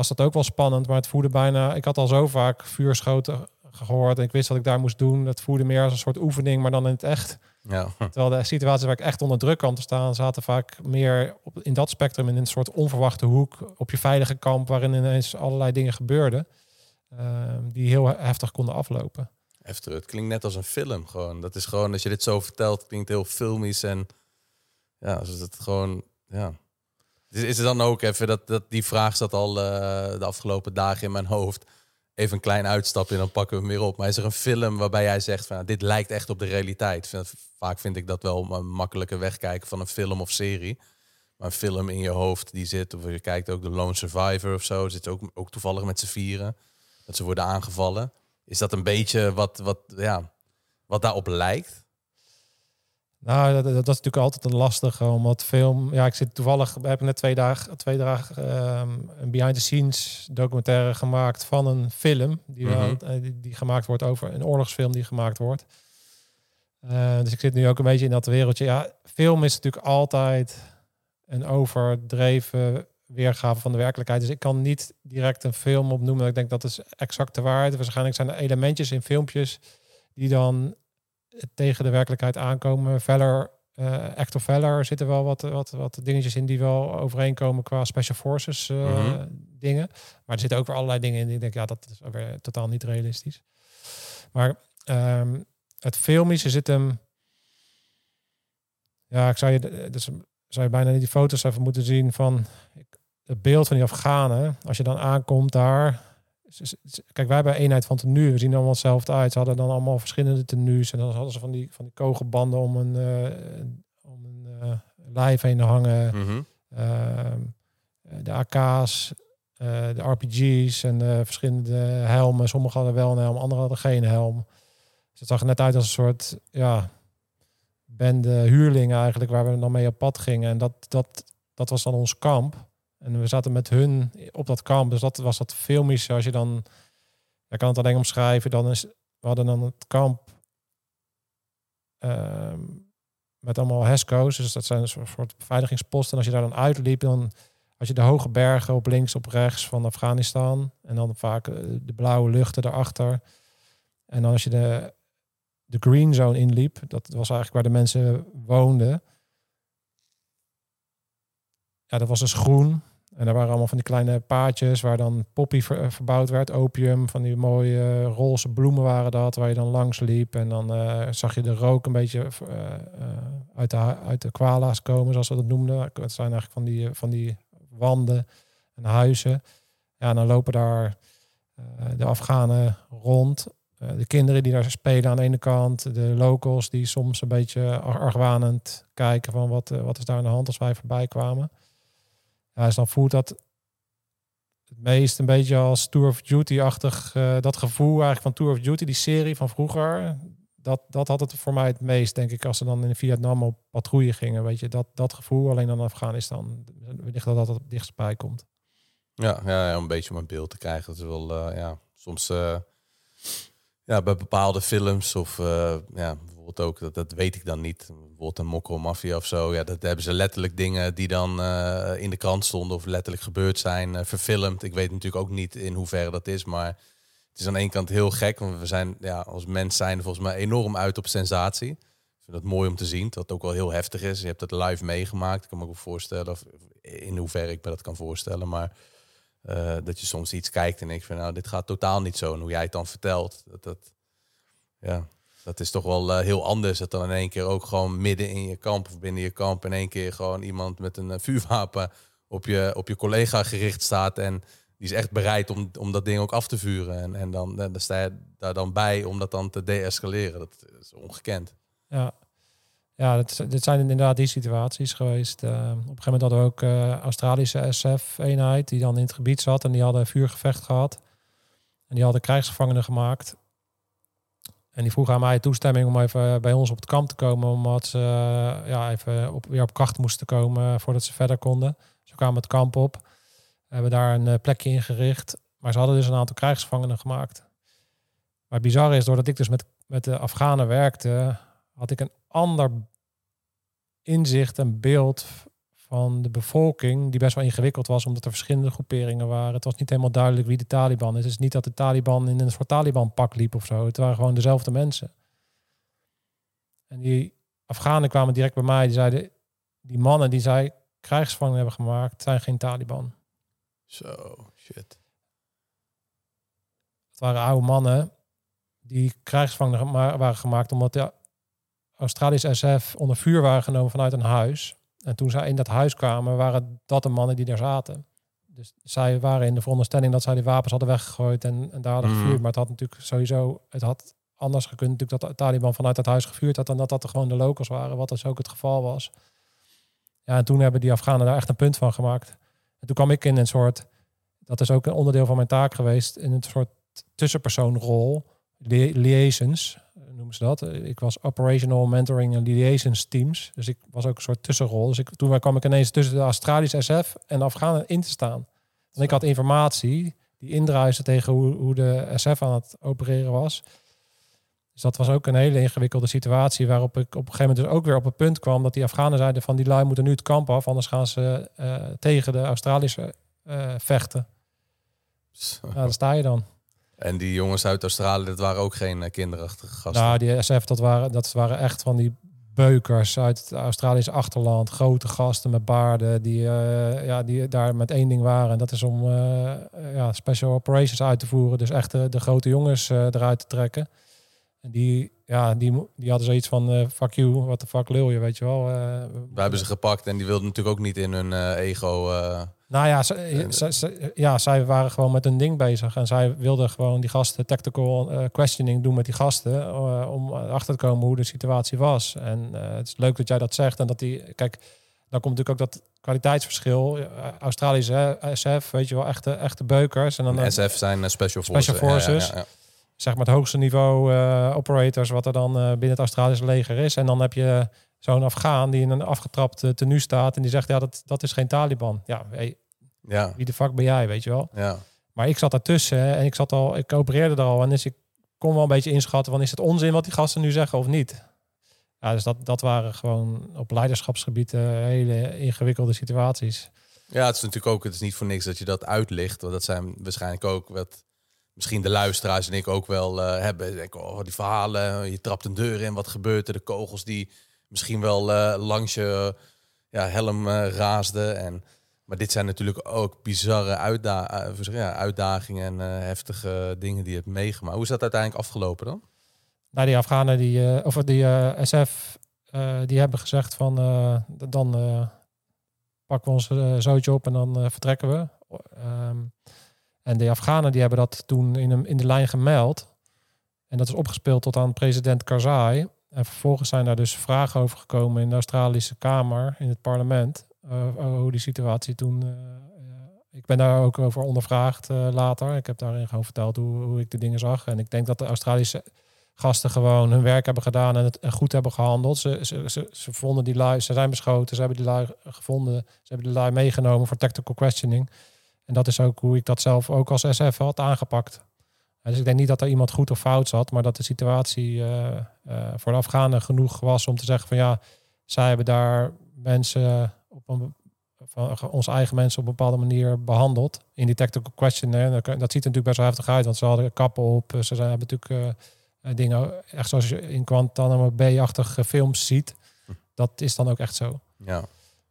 was dat ook wel spannend, maar het voelde bijna. Ik had al zo vaak vuurschoten gehoord en ik wist wat ik daar moest doen. Dat voelde meer als een soort oefening, maar dan in het echt. Ja. Terwijl de situaties waar ik echt onder druk kwam te staan, zaten vaak meer op, in dat spectrum in een soort onverwachte hoek op je veilige kamp, waarin ineens allerlei dingen gebeurden uh, die heel heftig konden aflopen. Heftig. Het klinkt net als een film gewoon. Dat is gewoon, als je dit zo vertelt, klinkt heel filmisch en ja, als het gewoon, ja. Is er dan ook even dat, dat die vraag zat al uh, de afgelopen dagen in mijn hoofd. Even een klein uitstapje en dan pakken we hem weer op. Maar is er een film waarbij jij zegt van nou, dit lijkt echt op de realiteit? Vaak vind ik dat wel een makkelijke wegkijken van een film of serie. Maar een film in je hoofd die zit, of je kijkt ook de Lone Survivor of zo, zit ook, ook toevallig met z'n vieren. Dat ze worden aangevallen. Is dat een beetje wat, wat, ja, wat daarop lijkt? Nou, dat, dat, dat, is natuurlijk altijd een lastige, omdat film... Ja, ik zit toevallig... We hebben net twee dagen, twee dagen um, een behind-the-scenes documentaire gemaakt van een film. Die, mm -hmm. uh, die, die, gemaakt wordt over een oorlogsfilm die gemaakt wordt. Uh, dus ik zit nu ook een beetje in dat wereldje. Ja, film is natuurlijk altijd een overdreven weergave van de werkelijkheid. Dus ik kan niet direct een film opnoemen. Ik denk dat is exact de waarheid. Waarschijnlijk zijn er elementjes in filmpjes die dan tegen de werkelijkheid aankomen. Veller, uh, Actor Veller zitten wel wat, wat, wat dingetjes in die wel overeenkomen qua Special Forces uh, mm -hmm. dingen. Maar er zitten ook weer allerlei dingen in die ik denk, ja, dat is weer totaal niet realistisch. Maar um, het filmische zit hem... Ja, ik zou je, dus zou je bijna die foto's even moeten zien van het beeld van die Afghanen. Als je dan aankomt daar. Kijk, wij hebben eenheid van tenue. We zien allemaal hetzelfde uit. Ze hadden dan allemaal verschillende tenues. En dan hadden ze van die, van die kogelbanden om een, uh, om een uh, lijf heen hangen. Mhm. Ehm, de AK's, de RPG's en verschillende helmen. Sommigen hadden wel een helm, anderen hadden geen helm. Dus het zag er net uit als een soort ja, bende huurlingen eigenlijk, waar we dan mee op pad gingen. En dat, dat, dat was dan ons kamp. En we zaten met hun op dat kamp. Dus dat was dat filmische. Als je dan, je kan het alleen omschrijven, dan is, we hadden dan het kamp ehm, met allemaal HESCO's. Dus dat zijn een soort beveiligingsposten. En als je daar dan uitliep, dan als je de hoge bergen op links, op rechts van Afghanistan. En dan vaak eh, de blauwe luchten daarachter. En dan als je de, de green zone inliep, dat was eigenlijk waar de mensen woonden. Ja, dat was dus groen. En daar waren allemaal van die kleine paadjes waar dan poppy ver, verbouwd werd, opium, van die mooie roze bloemen waren dat, waar je dan langs liep. En dan uh, zag je de rook een beetje uit, de, uit de kwala's komen, zoals ze dat noemden. Het zijn eigenlijk van die, van die wanden en huizen. Ja, en dan lopen daar de Afghanen rond. de kinderen die daar spelen aan de ene kant. De locals die soms een beetje argwanend kijken van wat, wat is daar aan de hand als wij voorbij kwamen. Ja, dus dan voelt dat het meest een beetje als Tour of Duty-achtig. Uh, dat gevoel eigenlijk van Tour of Duty, die serie van vroeger. Dat, dat had het voor mij het meest, denk ik, als ze dan in Vietnam op patrouille gingen. Weet je, dat, dat gevoel alleen dan Afghanistan. Wellicht dat dat het dichtstbij komt. Ja, ja, ja, een beetje om een beeld te krijgen. Dat is wel, uh, ja, soms uh, ja, bij bepaalde films of ja, ook, dat, dat weet ik dan niet. Bijvoorbeeld een mokro mafia of zo. Ja, dat hebben ze letterlijk dingen die dan uh, in de krant stonden of letterlijk gebeurd zijn, uh, verfilmd. Ik weet natuurlijk ook niet in hoeverre dat is, maar het is aan de ene kant heel gek, want we zijn ja, als mens zijn volgens mij enorm uit op sensatie. Ik vind dat mooi om te zien, dat ook wel heel heftig is. Je hebt het live meegemaakt, ik kan me ook voorstellen, of in hoeverre ik me dat kan voorstellen, maar uh, dat je soms iets kijkt en ik vind, nou, dit gaat totaal niet zo. En hoe jij het dan vertelt, dat, dat ja, dat is toch wel uh, heel anders. Dat dan in één keer ook gewoon midden in je kamp of binnen je kamp in één keer gewoon iemand met een uh, vuurwapen op je, op je collega gericht staat. En die is echt bereid om, om dat ding ook af te vuren. En, en dan, dan sta je daar dan bij om dat dan te deescaleren. Dat is ongekend. Ja, ja dit, dit zijn inderdaad die situaties geweest. Op een gegeven moment hadden we ook Australische SF-eenheid die dan in het gebied zat. En die hadden vuurgevecht gehad. En die hadden krijgsgevangenen gemaakt. En die vroeg aan mij toestemming om even bij ons op het kamp te komen. Omdat ze uh, ja, even op, weer op kracht moesten komen voordat ze verder konden. Ze kwamen het kamp op. Hebben daar een uh, plekje ingericht. Maar ze hadden dus een aantal krijgsgevangenen gemaakt. Maar het bizarre is, doordat ik dus met, met de Afghanen werkte, had ik een ander inzicht en beeld van de bevolking, die best wel ingewikkeld was, omdat er verschillende groeperingen waren. Het was niet helemaal duidelijk wie de Taliban is. Het is niet dat de Taliban in een soort Taliban-pak liep of zo. Het waren gewoon dezelfde mensen. En die Afghanen kwamen direct bij mij. Die zeiden, die mannen die zij krijgsgevangenen hebben gemaakt, zijn geen Taliban. Zo, shit. Het waren oude mannen die krijgsgevangenen waren gemaakt omdat de Australische SF onder vuur waren genomen vanuit een huis. En toen zij in dat huis kwamen, waren dat de mannen die daar zaten. Dus zij waren in de veronderstelling dat zij die wapens hadden weggegooid en, en daar hadden mm. gevuurd. Maar het had natuurlijk sowieso, het had anders gekund natuurlijk dat de Taliban vanuit het huis gevuurd had dan dat dat er gewoon de locals waren, wat dus ook het geval was. Ja, en toen hebben die Afghanen daar echt een punt van gemaakt. En toen kwam ik in een soort, dat is ook een onderdeel van mijn taak geweest, in een soort tussenpersoonrol, liaisons noemen ze dat. Ik was operational mentoring en liaisons teams. Dus ik was ook een soort tussenrol. Dus ik, toen kwam ik ineens tussen de Australische SF en de Afghanen in te staan. En ik had informatie die indruiste tegen hoe, hoe de SF aan het opereren was. Dus dat was ook een hele ingewikkelde situatie waarop ik op een gegeven moment dus ook weer op het punt kwam dat die Afghanen zeiden van die lui moeten nu het kamp af, anders gaan ze uh, tegen de Australische uh, vechten. Ja, daar sta je dan. En die jongens uit Australië, dat waren ook geen uh, kinderachtige gasten. Nou, die SF, dat waren, dat waren echt van die beukers uit het Australische achterland. Grote gasten met baarden die, uh, ja, die daar met één ding waren. En dat is om uh, ja, special operations uit te voeren. Dus echt de, de grote jongens eruit te trekken. En die, ja, die, die hadden zoiets van, eh, fuck you, what the fuck lul je, weet je wel. Eh, Wij hebben ze gepakt en die wilden natuurlijk ook niet in hun eh, ego. Nou ja, ze, ze- ze- ja, zij waren gewoon met hun ding bezig. En zij wilden gewoon die gasten tactical eh, questioning doen met die gasten. eh, om achter te komen hoe de situatie was. En eh, het is leuk dat jij dat zegt. En dat die, kijk, dan komt natuurlijk ook dat kwaliteitsverschil. Australisch hè, SF, weet je wel, echte, echte beukers. En dan SF zijn Special Forces. Special Ja, ja, Forces. ja, ja. zeg maar het hoogste niveau operators wat er dan binnen het Australische leger is. En dan heb je zo'n Afghaan die in een afgetrapt eh, tenue staat en die zegt ja dat, dat is geen Taliban. Ja, hey, Ja, wie de fuck ben jij, weet je wel? ja. Maar ik zat daartussen hè, en ik zat al, ik opereerde er al en dus ik kon wel een beetje inschatten van is het onzin wat die gasten nu zeggen of niet. Ja, dus dat, dat waren gewoon op leiderschapsgebied eh, hele ingewikkelde situaties. Ja, het is natuurlijk ook, het is niet voor niks dat je dat uitlicht. Want dat zijn waarschijnlijk ook wat misschien de luisteraars en ik ook wel eh, hebben. Denk, oh, die verhalen, je trapt een deur in, wat gebeurt er? De kogels die misschien wel eh, langs je ja, helm eh, raasden. En, maar dit zijn natuurlijk ook bizarre eh, ja, uitdagingen en heftige dingen die je hebt meegemaakt. Hoe is dat uiteindelijk afgelopen dan? Nou, die Afghanen, die, of die SF, die hebben gezegd van dan pakken we ons zootje op en dan vertrekken we. Ehm, en de Afghanen die hebben dat toen in, in de lijn gemeld. En dat is opgespeeld tot aan president Karzai. En vervolgens zijn daar dus vragen over gekomen in de Australische Kamer, in het parlement. over hoe die situatie toen. eh, eh, ik ben daar ook over ondervraagd later. Ik heb daarin gewoon verteld hoe, hoe ik de dingen zag. En ik denk dat de Australische gasten gewoon hun werk hebben gedaan en het goed hebben gehandeld. Ze, ze, ze, ze vonden die lui, ze zijn beschoten, ze hebben die lui gevonden, ze hebben die lui meegenomen voor tactical questioning. En dat is ook hoe ik dat zelf ook als SF had aangepakt. Dus ik denk niet dat er iemand goed of fout zat, maar dat de situatie eh, eh, voor de Afghanen genoeg was om te zeggen van ja, zij hebben daar mensen op een van onze eigen mensen op een bepaalde manier behandeld in die tactical question. Hè. Dat, ziet er natuurlijk best wel heftig uit, want ze hadden kappen op, ze zijn, hebben natuurlijk eh, eh, dingen, echt zoals je in Guantanamo B-achtige films ziet. Dat is dan ook echt zo. Ja.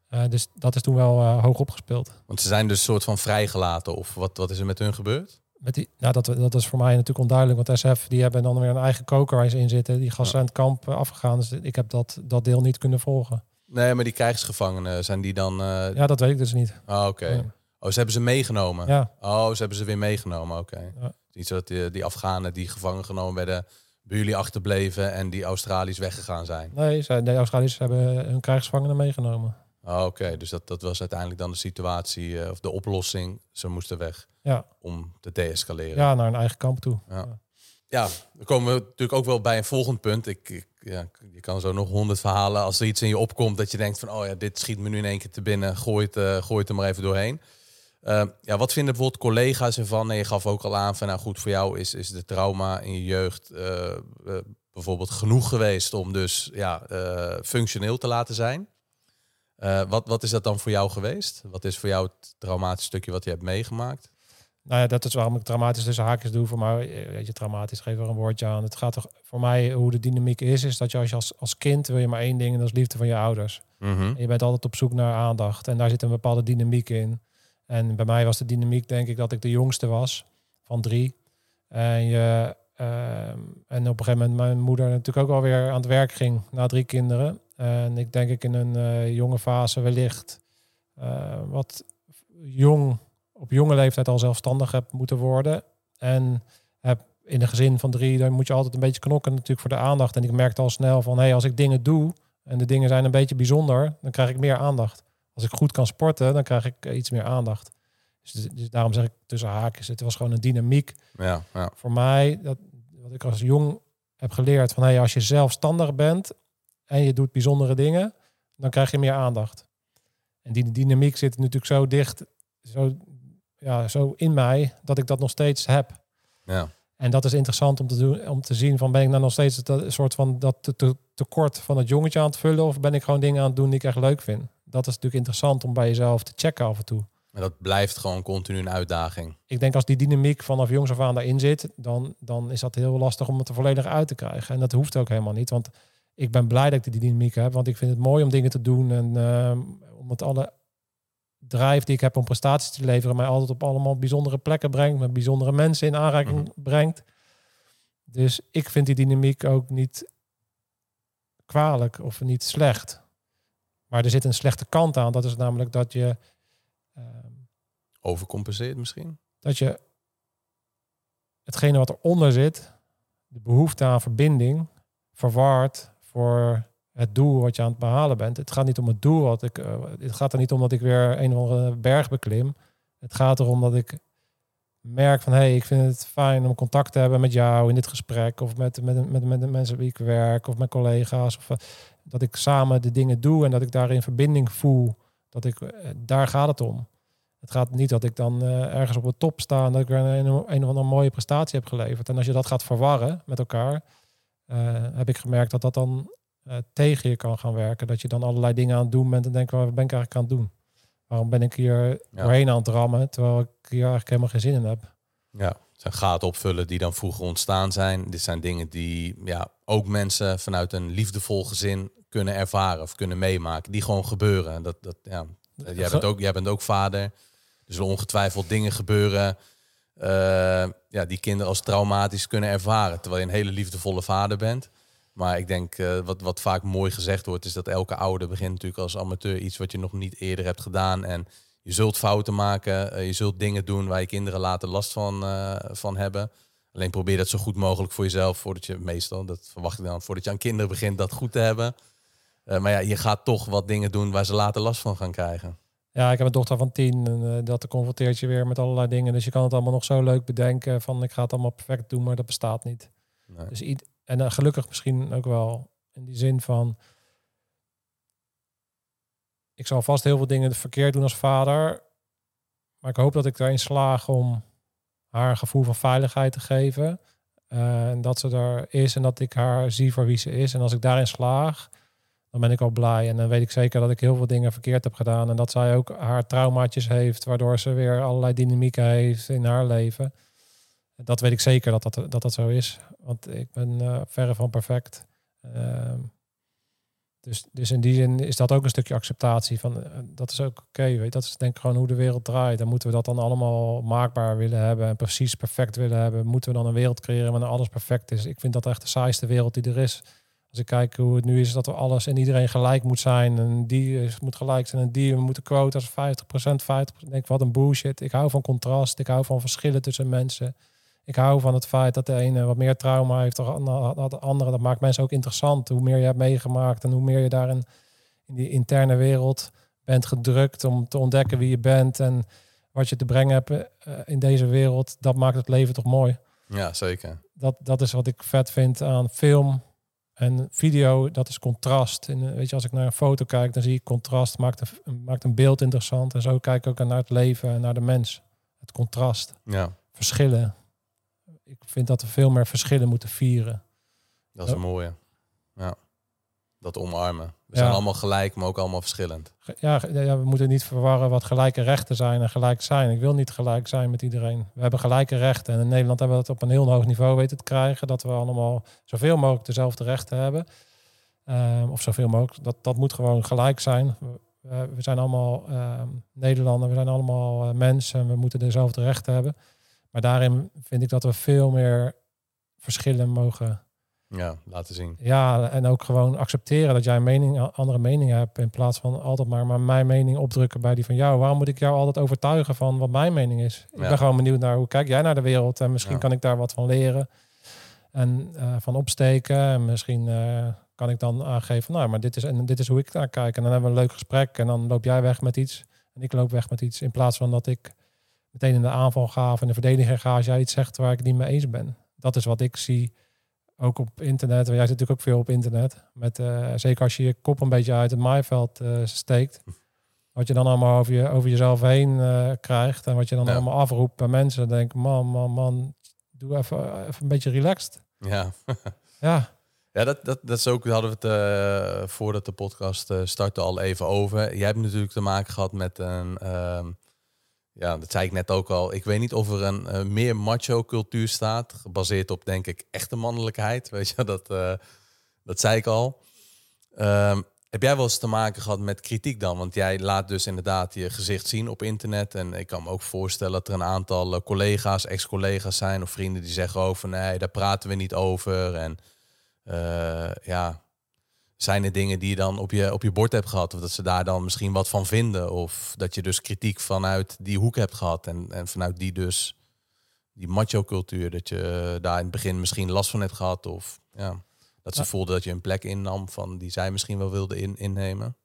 Eh, dus dat is toen wel eh, hoog opgespeeld. Want ze zijn dus soort van vrijgelaten. Of wat, wat is er met hun gebeurd? Met die, nou, dat, dat is voor mij natuurlijk onduidelijk. Want SF die hebben dan weer een eigen koker in zitten. Die gasten zijn het kamp eh, afgegaan. Dus ik heb dat, dat deel niet kunnen volgen. Nee, maar die krijgsgevangenen, zijn die dan... eh Ja, dat weet ik dus niet. Ah, oké. Ja. Oh, ze hebben ze meegenomen? Ja, Oh, ze hebben ze weer meegenomen, oké. Ja. Niet zo dat die, die Afghanen die gevangen genomen werden... bij jullie achterbleven en die Australiërs weggegaan zijn. nee, de Australiërs hebben hun krijgsgevangenen meegenomen. Oh, oké. Dus dat, dat was uiteindelijk dan de situatie eh, of de oplossing. Ze moesten weg Ja, om te deescaleren. ja naar een eigen kamp toe. Ja, dan komen we natuurlijk ook wel bij een volgend punt. Ik, ik, ja, je kan zo nog honderd verhalen. Als er iets in je opkomt dat je denkt van... oh ja, dit schiet me nu in één keer te binnen. Gooi het, eh, gooi het er maar even doorheen. Eh, ja, wat vinden bijvoorbeeld collega's ervan? Nee, je gaf ook al aan van... nou goed, voor jou is, is de trauma in je jeugd... eh, bijvoorbeeld genoeg geweest om dus ja, functioneel te laten zijn. Eh, wat, wat is dat dan voor jou geweest? Wat is voor jou het traumatische stukje wat je hebt meegemaakt? Nou ja, dat is waarom ik traumatisch tussen haakjes doe. Voor mij, eh, weet je, traumatisch, geef er een woordje aan. Het gaat toch voor mij, hoe de dynamiek is, is dat je als, je als, als kind wil je maar één ding en dat is liefde van je ouders. Mhm. Je bent altijd op zoek naar aandacht. En daar zit een bepaalde dynamiek in. En bij mij was de dynamiek, denk ik, dat ik de jongste was van drie. En, je, ehm, en op een gegeven moment mijn moeder natuurlijk ook alweer aan het werk ging na drie kinderen. En ik denk ik in een eh, jonge fase wellicht eh, wat jong, op jonge leeftijd al zelfstandig heb moeten worden. En heb in een gezin van drie, dan moet je altijd een beetje knokken natuurlijk voor de aandacht. En ik merkte al snel van, hé, hey, als ik dingen doe en de dingen zijn een beetje bijzonder, dan krijg ik meer aandacht. Als ik goed kan sporten, dan krijg ik eh, iets meer aandacht. Dus, dus daarom zeg ik tussen haakjes, het was gewoon een dynamiek Ja, ja. voor mij, dat, wat ik als jong heb geleerd, van hey, als je zelfstandig bent en je doet bijzondere dingen, dan krijg je meer aandacht. En die dynamiek zit natuurlijk zo dicht, zo, ja, zo in mij, dat ik dat nog steeds heb. ja. En dat is interessant om te, doen, om te zien van ben ik nou nog steeds dat, soort van dat te- te- tekort van het jongetje aan het vullen of ben ik gewoon dingen aan het doen die ik echt leuk vind. Dat is natuurlijk interessant om bij jezelf te checken af en toe. Maar dat blijft gewoon continu een uitdaging. ik denk als die dynamiek vanaf jongs af aan daarin zit, dan, dan is dat heel lastig om het er volledig uit te krijgen. En dat hoeft ook helemaal niet, want ik ben blij dat ik die dynamiek heb, want ik vind het mooi om dingen te doen en ehm, om het alle drive die ik heb om prestaties te leveren, mij altijd op allemaal bijzondere plekken brengt, met bijzondere mensen in aanraking brengt. Dus ik vind die dynamiek ook niet kwalijk of niet slecht. Maar er zit een slechte kant aan. Dat is namelijk dat je, ehm, Overcompenseert misschien? dat je hetgene wat eronder zit, de behoefte aan verbinding, verwaart voor het doel wat je aan het behalen bent. Het gaat niet om het doel. Wat ik, eh, het gaat er niet om dat ik weer een of andere berg beklim. Het gaat erom dat ik merk van hé, hey, ik vind het fijn om contact te hebben met jou in dit gesprek. Of met, met, met, met de mensen wie ik werk of met collega's. Of eh, dat ik samen de dingen doe en dat ik daarin verbinding voel. Dat ik, eh, daar gaat het om. Het gaat niet dat ik dan eh, ergens op de top sta en dat ik weer een, een of andere mooie prestatie heb geleverd. En als je dat gaat verwarren met elkaar, eh, heb ik gemerkt dat dat dan eh, tegen je kan gaan werken. Dat je dan allerlei dingen aan het doen bent en denkt, waar ben ik eigenlijk aan het doen? Waarom ben ik hier Ja. doorheen aan het rammen, terwijl ik hier eigenlijk helemaal geen zin in heb? Ja, het zijn gaten opvullen die dan vroeger ontstaan zijn. Dit zijn dingen die ja, ook mensen vanuit een liefdevol gezin kunnen ervaren of kunnen meemaken. Die gewoon gebeuren. Dat, dat, ja, jij, bent ook, jij bent ook vader. Er zullen ongetwijfeld dingen gebeuren eh, ja, die kinderen als traumatisch kunnen ervaren. Terwijl je een hele liefdevolle vader bent. Maar ik denk, eh, wat, wat vaak mooi gezegd wordt, is dat elke ouder begint natuurlijk als amateur iets wat je nog niet eerder hebt gedaan. En je zult fouten maken, eh, je zult dingen doen waar je kinderen later last van, van hebben. Alleen probeer dat zo goed mogelijk voor jezelf, voordat je meestal, dat verwacht ik dan, voordat je aan kinderen begint, dat goed te hebben. Maar ja, je gaat toch wat dingen doen waar ze later last van gaan krijgen. Ja, ik heb een dochter van tien en eh, dat confronteert je weer met allerlei dingen. Dus je kan het allemaal nog zo leuk bedenken van ik ga het allemaal perfect doen, maar dat bestaat niet. Nee. Dus en eh, gelukkig misschien ook wel in die zin van ik zal vast heel veel dingen verkeerd doen als vader, maar ik hoop dat ik daarin slaag om haar een gevoel van veiligheid te geven. Eh, en dat ze er is en dat ik haar zie voor wie ze is. En als ik daarin slaag, dan ben ik al blij. En dan weet ik zeker dat ik heel veel dingen verkeerd heb gedaan. En dat zij ook haar traumaatjes heeft, waardoor ze weer allerlei dynamieken heeft in haar leven. Dat weet ik zeker dat dat, dat, dat zo is. Want ik ben eh, verre van perfect. Ehm, dus, dus in die zin is dat ook een stukje acceptatie van eh, dat is ook oké. dat is denk ik gewoon hoe de wereld draait. Dan moeten we dat dan allemaal maakbaar willen hebben en precies perfect willen hebben. Moeten we dan een wereld creëren waarin alles perfect is? Ik vind dat echt de saaiste wereld die er is. Als ik kijk hoe het nu is, dat er alles en iedereen gelijk moet zijn. En die moet gelijk zijn en die we moeten quota's 50%, 50%. Denk wat een bullshit. Ik hou van contrast. Ik hou van verschillen tussen mensen. Ik hou van het feit dat de ene wat meer trauma heeft dan de andere. Dat maakt mensen ook interessant. Hoe meer je hebt meegemaakt en hoe meer je daarin in die interne wereld bent gedrukt om te ontdekken wie je bent en wat je te brengen hebt eh, in deze wereld. Dat maakt het leven toch mooi. Ja, zeker. Dat, dat is wat ik vet vind aan film en video. Dat is contrast. En, eh, weet je, als ik naar een foto kijk, dan zie ik contrast. Maakt een, maakt een beeld interessant. En zo kijk ik ook naar het leven en naar de mens. Het contrast. Ja, Verschillen. Ik vind dat we veel meer verschillen moeten vieren. dat is een mooie. Ja. Dat omarmen. We zijn allemaal gelijk, maar ook allemaal verschillend. Ja, we moeten niet verwarren wat gelijke rechten zijn en gelijk zijn. Ik wil niet gelijk zijn met iedereen. We hebben gelijke rechten. En in Nederland hebben we het op een heel hoog niveau weten te krijgen. Dat we allemaal zoveel mogelijk dezelfde rechten hebben. Ehm, of zoveel mogelijk. Dat, dat moet gewoon gelijk zijn. We, zijn allemaal ehm Nederlanders. We zijn allemaal eh, mensen. En we moeten dezelfde rechten hebben. Maar daarin vind ik dat we veel meer verschillen mogen Ja, laten zien. ja, en ook gewoon accepteren dat jij een mening, andere mening hebt. In plaats van altijd maar, maar mijn mening opdrukken bij die van jou. Waarom moet ik jou altijd overtuigen van wat mijn mening is? Ik ben gewoon benieuwd naar hoe kijk jij naar de wereld. En misschien Ja. kan ik daar wat van leren. En eh, van opsteken. En misschien eh, kan ik dan aangeven, nou, maar dit is, en dit is hoe ik daar kijk. En dan hebben we een leuk gesprek. En dan loop jij weg met iets. En ik loop weg met iets. In plaats van dat ik meteen in de aanval ga of in de verdediging ga als jij iets zegt waar ik het niet mee eens ben. Dat is wat ik zie ook op internet. Jij zit natuurlijk ook veel op internet. Met, eh, zeker als je je kop een beetje uit het maaiveld eh, steekt. Wat je dan allemaal over, je, over jezelf heen eh, krijgt. En wat je dan Ja. allemaal afroept bij mensen. Denk man, man, man, doe even, even een beetje relaxed. Ja. Ja, Ja, dat, dat, dat is ook, hadden we het voordat de podcast startte al even over. Jij hebt natuurlijk te maken gehad met een, ehm, ja, dat zei ik net ook al. Ik weet niet of er een eh, meer macho cultuur staat, gebaseerd op denk ik echte mannelijkheid. Weet je, dat, eh, dat zei ik al. Ehm, Heb jij wel eens te maken gehad met kritiek dan? Want jij laat dus inderdaad je gezicht zien op internet. En ik kan me ook voorstellen dat er een aantal eh, collega's, ex-collega's zijn of vrienden die zeggen over nee, daar praten we niet over. En ja, zijn er dingen die je dan op je, op je bord hebt gehad? Of dat ze daar dan misschien wat van vinden? Of dat je dus kritiek vanuit die hoek hebt gehad en, en vanuit die dus die macho cultuur, dat je daar in het begin misschien last van hebt gehad? Of ja. Dat ze voelden dat je een plek innam van die zij misschien wel wilden in, innemen.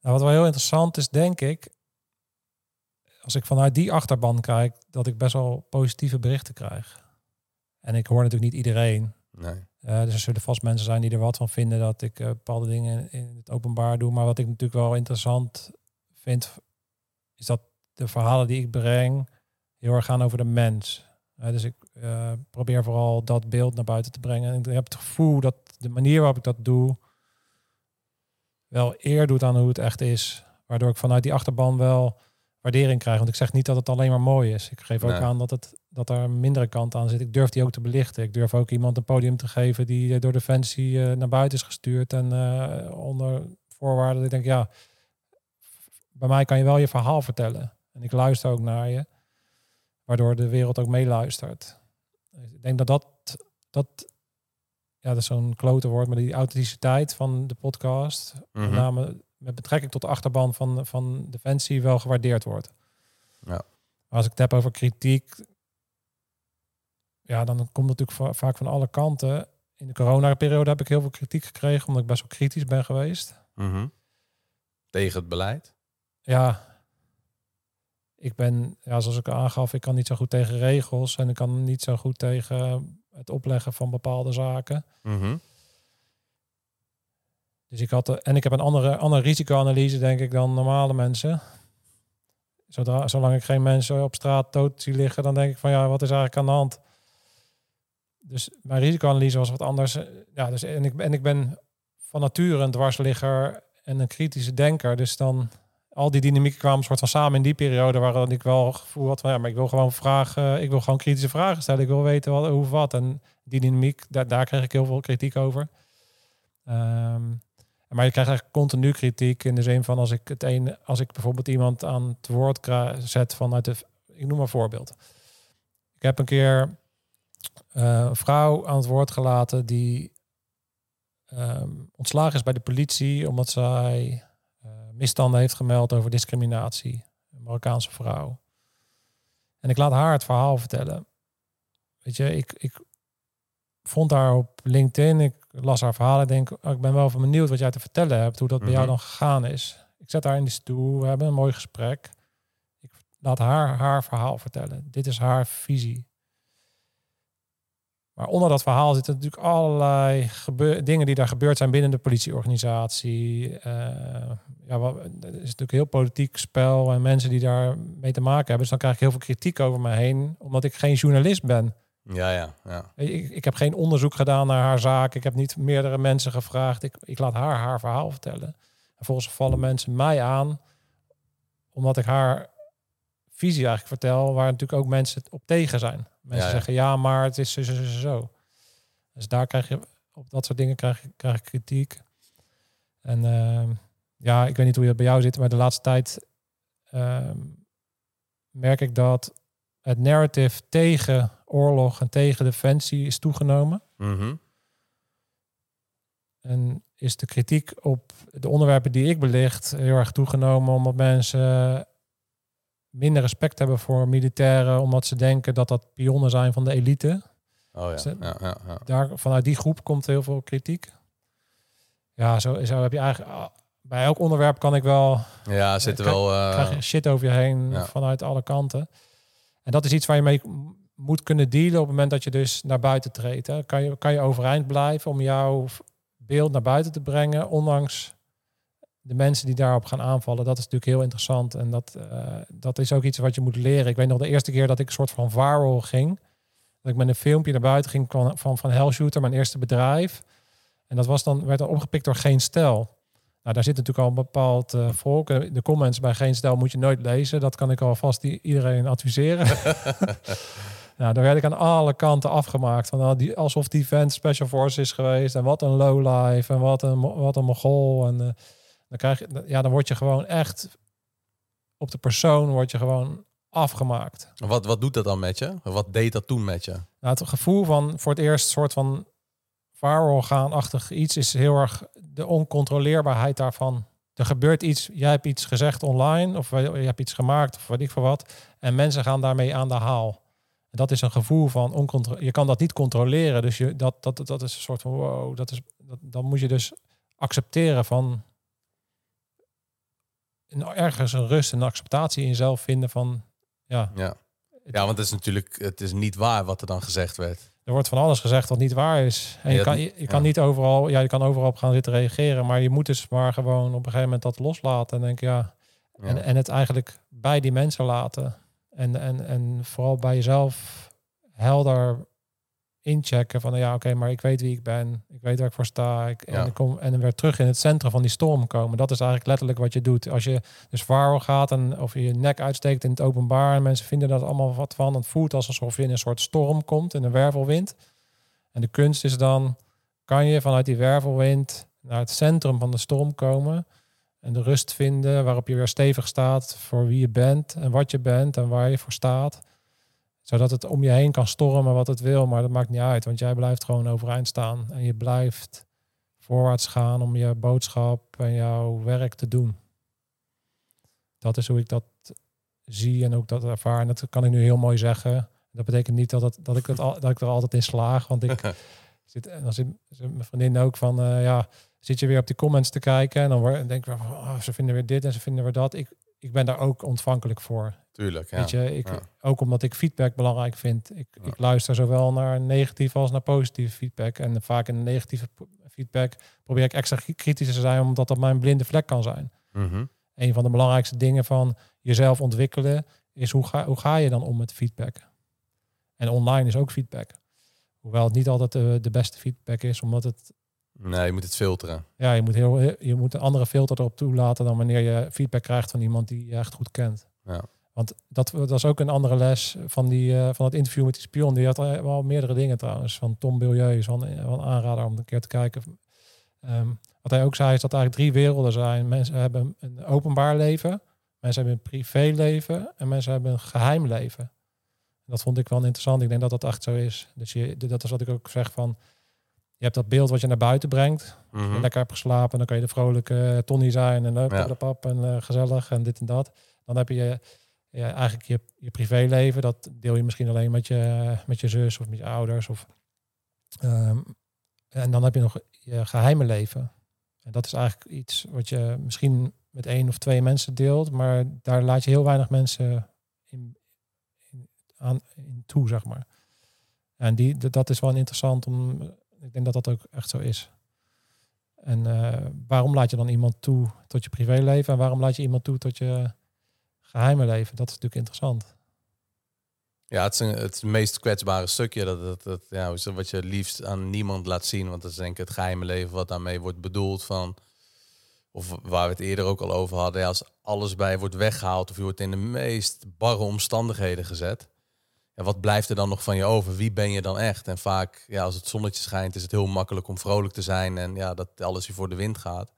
Nou, wat wel heel interessant is, denk ik, als ik vanuit die achterban kijk, dat ik best wel positieve berichten krijg. En ik hoor natuurlijk niet iedereen. Nee. Uh, dus er zullen vast mensen zijn die er wat van vinden dat ik uh, bepaalde dingen in het openbaar doe. Maar wat ik natuurlijk wel interessant vind, is dat de verhalen die ik breng heel erg gaan over de mens dus ik probeer vooral dat beeld naar buiten te brengen. En ik heb het gevoel dat de manier waarop ik dat doe wel eer doet aan hoe het echt is. Waardoor ik vanuit die achterban wel waardering krijg. Want ik zeg niet dat het alleen maar mooi is. Ik geef ook aan dat, het, dat er een mindere kant aan zit. Ik durf die ook te belichten. Ik durf ook iemand een podium te geven die uh, door Defensie uh, naar buiten is gestuurd. En onder voorwaarden dat ik denk, ja, bij mij kan je wel je verhaal vertellen. En ik luister ook naar je waardoor de wereld ook meeluistert. Ik denk dat dat, dat ja, dat is zo'n klote woord, maar die authenticiteit van de podcast, met mhm. name met betrekking tot de achterban van, van Defensie, wel gewaardeerd wordt. Ja. Als ik het heb over kritiek, ja, dan komt het natuurlijk vaak van alle kanten. In de coronaperiode heb ik heel veel kritiek gekregen, omdat ik best wel kritisch ben geweest. Mhm. Tegen het beleid? Ja, ik ben, ja, zoals ik aangaf, ik kan niet zo goed tegen regels en ik kan niet zo goed tegen het opleggen van bepaalde zaken. Mhm. Dus ik had, en ik heb een andere, andere risicoanalyse, denk ik, dan normale mensen. Zodra, zolang ik geen mensen op straat dood zie liggen, dan denk ik van ja, wat is eigenlijk aan de hand? Dus mijn risicoanalyse was wat anders. Ja, dus, en, ik, en ik ben van nature een dwarsligger en een kritische denker. Dus dan al die dynamieken kwamen soort van samen in die periode waarin ik wel gevoel had van ja, maar ik wil gewoon vragen, ik wil gewoon kritische vragen stellen. Ik wil weten wat, hoe wat. En die dynamiek, daar, daar kreeg ik heel veel kritiek over. Um, maar je krijgt eigenlijk continu kritiek in de zin van als ik het een, als ik bijvoorbeeld iemand aan het woord zet vanuit de, ik noem maar een voorbeeld. Ik heb een keer uh, een vrouw aan het woord gelaten die um, ontslagen is bij de politie omdat zij misstanden heeft gemeld over discriminatie. Een Marokkaanse vrouw. En ik laat haar het verhaal vertellen. Weet je, ik, ik vond haar op LinkedIn. Ik las haar verhaal. Ik denk, oh, ik ben wel benieuwd wat jij te vertellen hebt. Hoe dat bij jou mhm. dan gegaan is. Ik zet haar in die stoel. We hebben een mooi gesprek. Ik laat haar haar verhaal vertellen. Dit is haar visie. Maar onder dat verhaal zitten natuurlijk allerlei dingen die daar gebeurd zijn binnen de politieorganisatie. Uh, ja, wat, het is natuurlijk heel politiek spel en mensen die daar mee te maken hebben. Dus dan krijg ik heel veel kritiek over me heen, omdat ik geen journalist ben. Ja, ja, ja. Ik, ik heb geen onderzoek gedaan naar haar zaak. Ik heb niet meerdere mensen gevraagd. Ik, ik laat haar haar verhaal vertellen. En volgens vallen mensen mij aan, omdat ik haar visie eigenlijk vertel, waar natuurlijk ook mensen op tegen zijn. Mensen zeggen ja, maar het is zo, zo, zo, zo. Dus daar krijg je op dat soort dingen krijg, krijg ik kritiek. En uh, ja, ik weet niet hoe je bij jou zit, maar de laatste tijd uh, merk ik dat het narrative tegen oorlog en tegen defensie is toegenomen. Mm En is de kritiek op de onderwerpen die ik belicht heel erg toegenomen, omdat mensen minder respect hebben voor militairen, omdat ze denken dat dat pionnen zijn van de elite. Oh ja, dus, eh, ja, ja, ja. Daar, vanuit die groep komt heel veel kritiek. Ja, zo, zo heb je eigenlijk... Ah, bij elk onderwerp kan ik wel... Ja, zit er wel... Uh, krijg je shit over je heen vanuit alle kanten. En dat is iets waar je mee moet kunnen dealen op het moment dat je dus naar buiten treedt. Hè. Kan, je, kan je overeind blijven om jouw beeld naar buiten te brengen, ondanks de mensen die daarop gaan aanvallen, dat is natuurlijk heel interessant. En dat, uh, dat is ook iets wat je moet leren. Ik weet nog de eerste keer dat ik een soort van viral ging. Dat ik met een filmpje naar buiten ging van, van, van Hellshooter, mijn eerste bedrijf. En dat was dan, werd dan opgepikt door Geen Stel. Nou, daar zit natuurlijk al een bepaald uh, volk. De comments bij Geen Stel moet je nooit lezen. Dat kan ik alvast iedereen adviseren. Nou, dan werd ik aan alle kanten afgemaakt. Van, nou, die, alsof die vent Special Force is geweest. En wat een lowlife. En wat een, wat een mogol. En uh, dan, krijg je, ja, dan word je gewoon echt... Op de persoon word je gewoon afgemaakt. Wat, wat doet dat dan met je? Wat deed dat toen met je? Nou, het gevoel van voor het eerst soort van vaarorgaanachtig iets is heel erg de oncontroleerbaarheid daarvan. Er gebeurt iets, jij hebt iets gezegd online of je hebt iets gemaakt of weet ik veel wat. En mensen gaan daarmee aan de haal. En dat is een gevoel van oncontrole. Je kan dat niet controleren. Dus je, dat, dat, dat is een soort van wow. Dat is, dat, dan moet je dus accepteren van ergens een rust en acceptatie in jezelf vinden van ja. Ja. ja, want het is natuurlijk het is niet waar wat er dan gezegd werd. Er wordt van alles gezegd wat niet waar is. En je, kan, je, kan niet overal, ja, je kan overal op gaan zitten reageren, maar je moet dus maar gewoon op een gegeven moment dat loslaten en denk ja, ja. En, en het eigenlijk bij die mensen laten. En, en, en vooral bij jezelf helder inchecken van ja, oké, maar ik weet wie ik ben, ik weet waar ik voor sta, ik, en ik kom en weer terug in het centrum van die storm komen. Dat is eigenlijk letterlijk wat je doet. Als je dus viral gaat en of je je nek uitsteekt in het openbaar en mensen vinden dat allemaal wat van, het voelt alsof je in een soort storm komt, in een wervelwind. En de kunst is dan, kan je vanuit die wervelwind naar het centrum van de storm komen en de rust vinden waarop je weer stevig staat voor wie je bent en wat je bent en waar je voor staat zodat het om je heen kan stormen wat het wil, maar dat maakt niet uit, want jij blijft gewoon overeind staan en je blijft voorwaarts gaan om je boodschap en jouw werk te doen. Dat is hoe ik dat zie en ook dat ervaar. En dat kan ik nu heel mooi zeggen. Dat betekent niet dat, het, dat, ik, het al, dat ik er altijd in slaag, want ik zit, en dan zit mijn vriendin ook van, uh, ja, zit je weer op die comments te kijken en dan denk ik, oh, ze vinden weer dit en ze vinden weer dat. Ik, ik ben daar ook ontvankelijk voor. Tuurlijk, ja. Weet je, ik, Ook omdat ik feedback belangrijk vind. Ik, ik luister zowel naar negatieve als naar positieve feedback. En vaak in de negatieve feedback probeer ik extra kritisch te zijn, omdat dat mijn blinde vlek kan zijn. Mm Een van de belangrijkste dingen van jezelf ontwikkelen is hoe ga, hoe ga je dan om met feedback? En online is ook feedback. Hoewel het niet altijd de, de beste feedback is, omdat het Nee, je moet het filteren. Ja, je moet, heel, je moet een andere filter erop toelaten dan wanneer je feedback krijgt van iemand die je echt goed kent. Ja. Want dat, dat was ook een andere les van, die, uh, van het interview met die spion. Die had wel meerdere dingen trouwens. Van Tom Bilieu is wel een, wel aanrader om een keer te kijken. Um, wat hij ook zei is dat er eigenlijk drie werelden zijn. Mensen hebben een openbaar leven. Mensen hebben een privéleven. En mensen hebben een geheim leven. Dat vond ik wel interessant. Ik denk dat dat echt zo is. Dus je, dat is wat ik ook zeg van je hebt dat beeld wat je naar buiten brengt. Mhm. lekker hebt geslapen, dan kan je de vrolijke Tony zijn en leuk de pap en uh, gezellig en dit en dat. Dan heb je ja, eigenlijk je, je privéleven, dat deel je misschien alleen met je, met je zus of met je ouders. Of, um, en dan heb je nog je geheime leven. En dat is eigenlijk iets wat je misschien met één of twee mensen deelt, maar daar laat je heel weinig mensen in, in, aan, in toe, zeg maar. En die, dat is wel interessant om ik denk dat dat ook echt zo is. En uh, waarom laat je dan iemand toe tot je privéleven en waarom laat je iemand toe tot je geheime leven? Dat is natuurlijk interessant. Ja, het is een, het meest kwetsbare stukje. Dat, dat, dat, ja, wat je liefst aan niemand laat zien. Want dat is denk ik het geheime leven wat daarmee wordt bedoeld van... Of waar we het eerder ook al over hadden. Ja, als alles bij wordt weggehaald of je wordt in de meest barre omstandigheden gezet ja, wat blijft er dan nog van je over? Wie ben je dan echt? En vaak, ja, als het zonnetje schijnt, is het heel makkelijk om vrolijk te zijn en ja, dat alles je voor de wind gaat.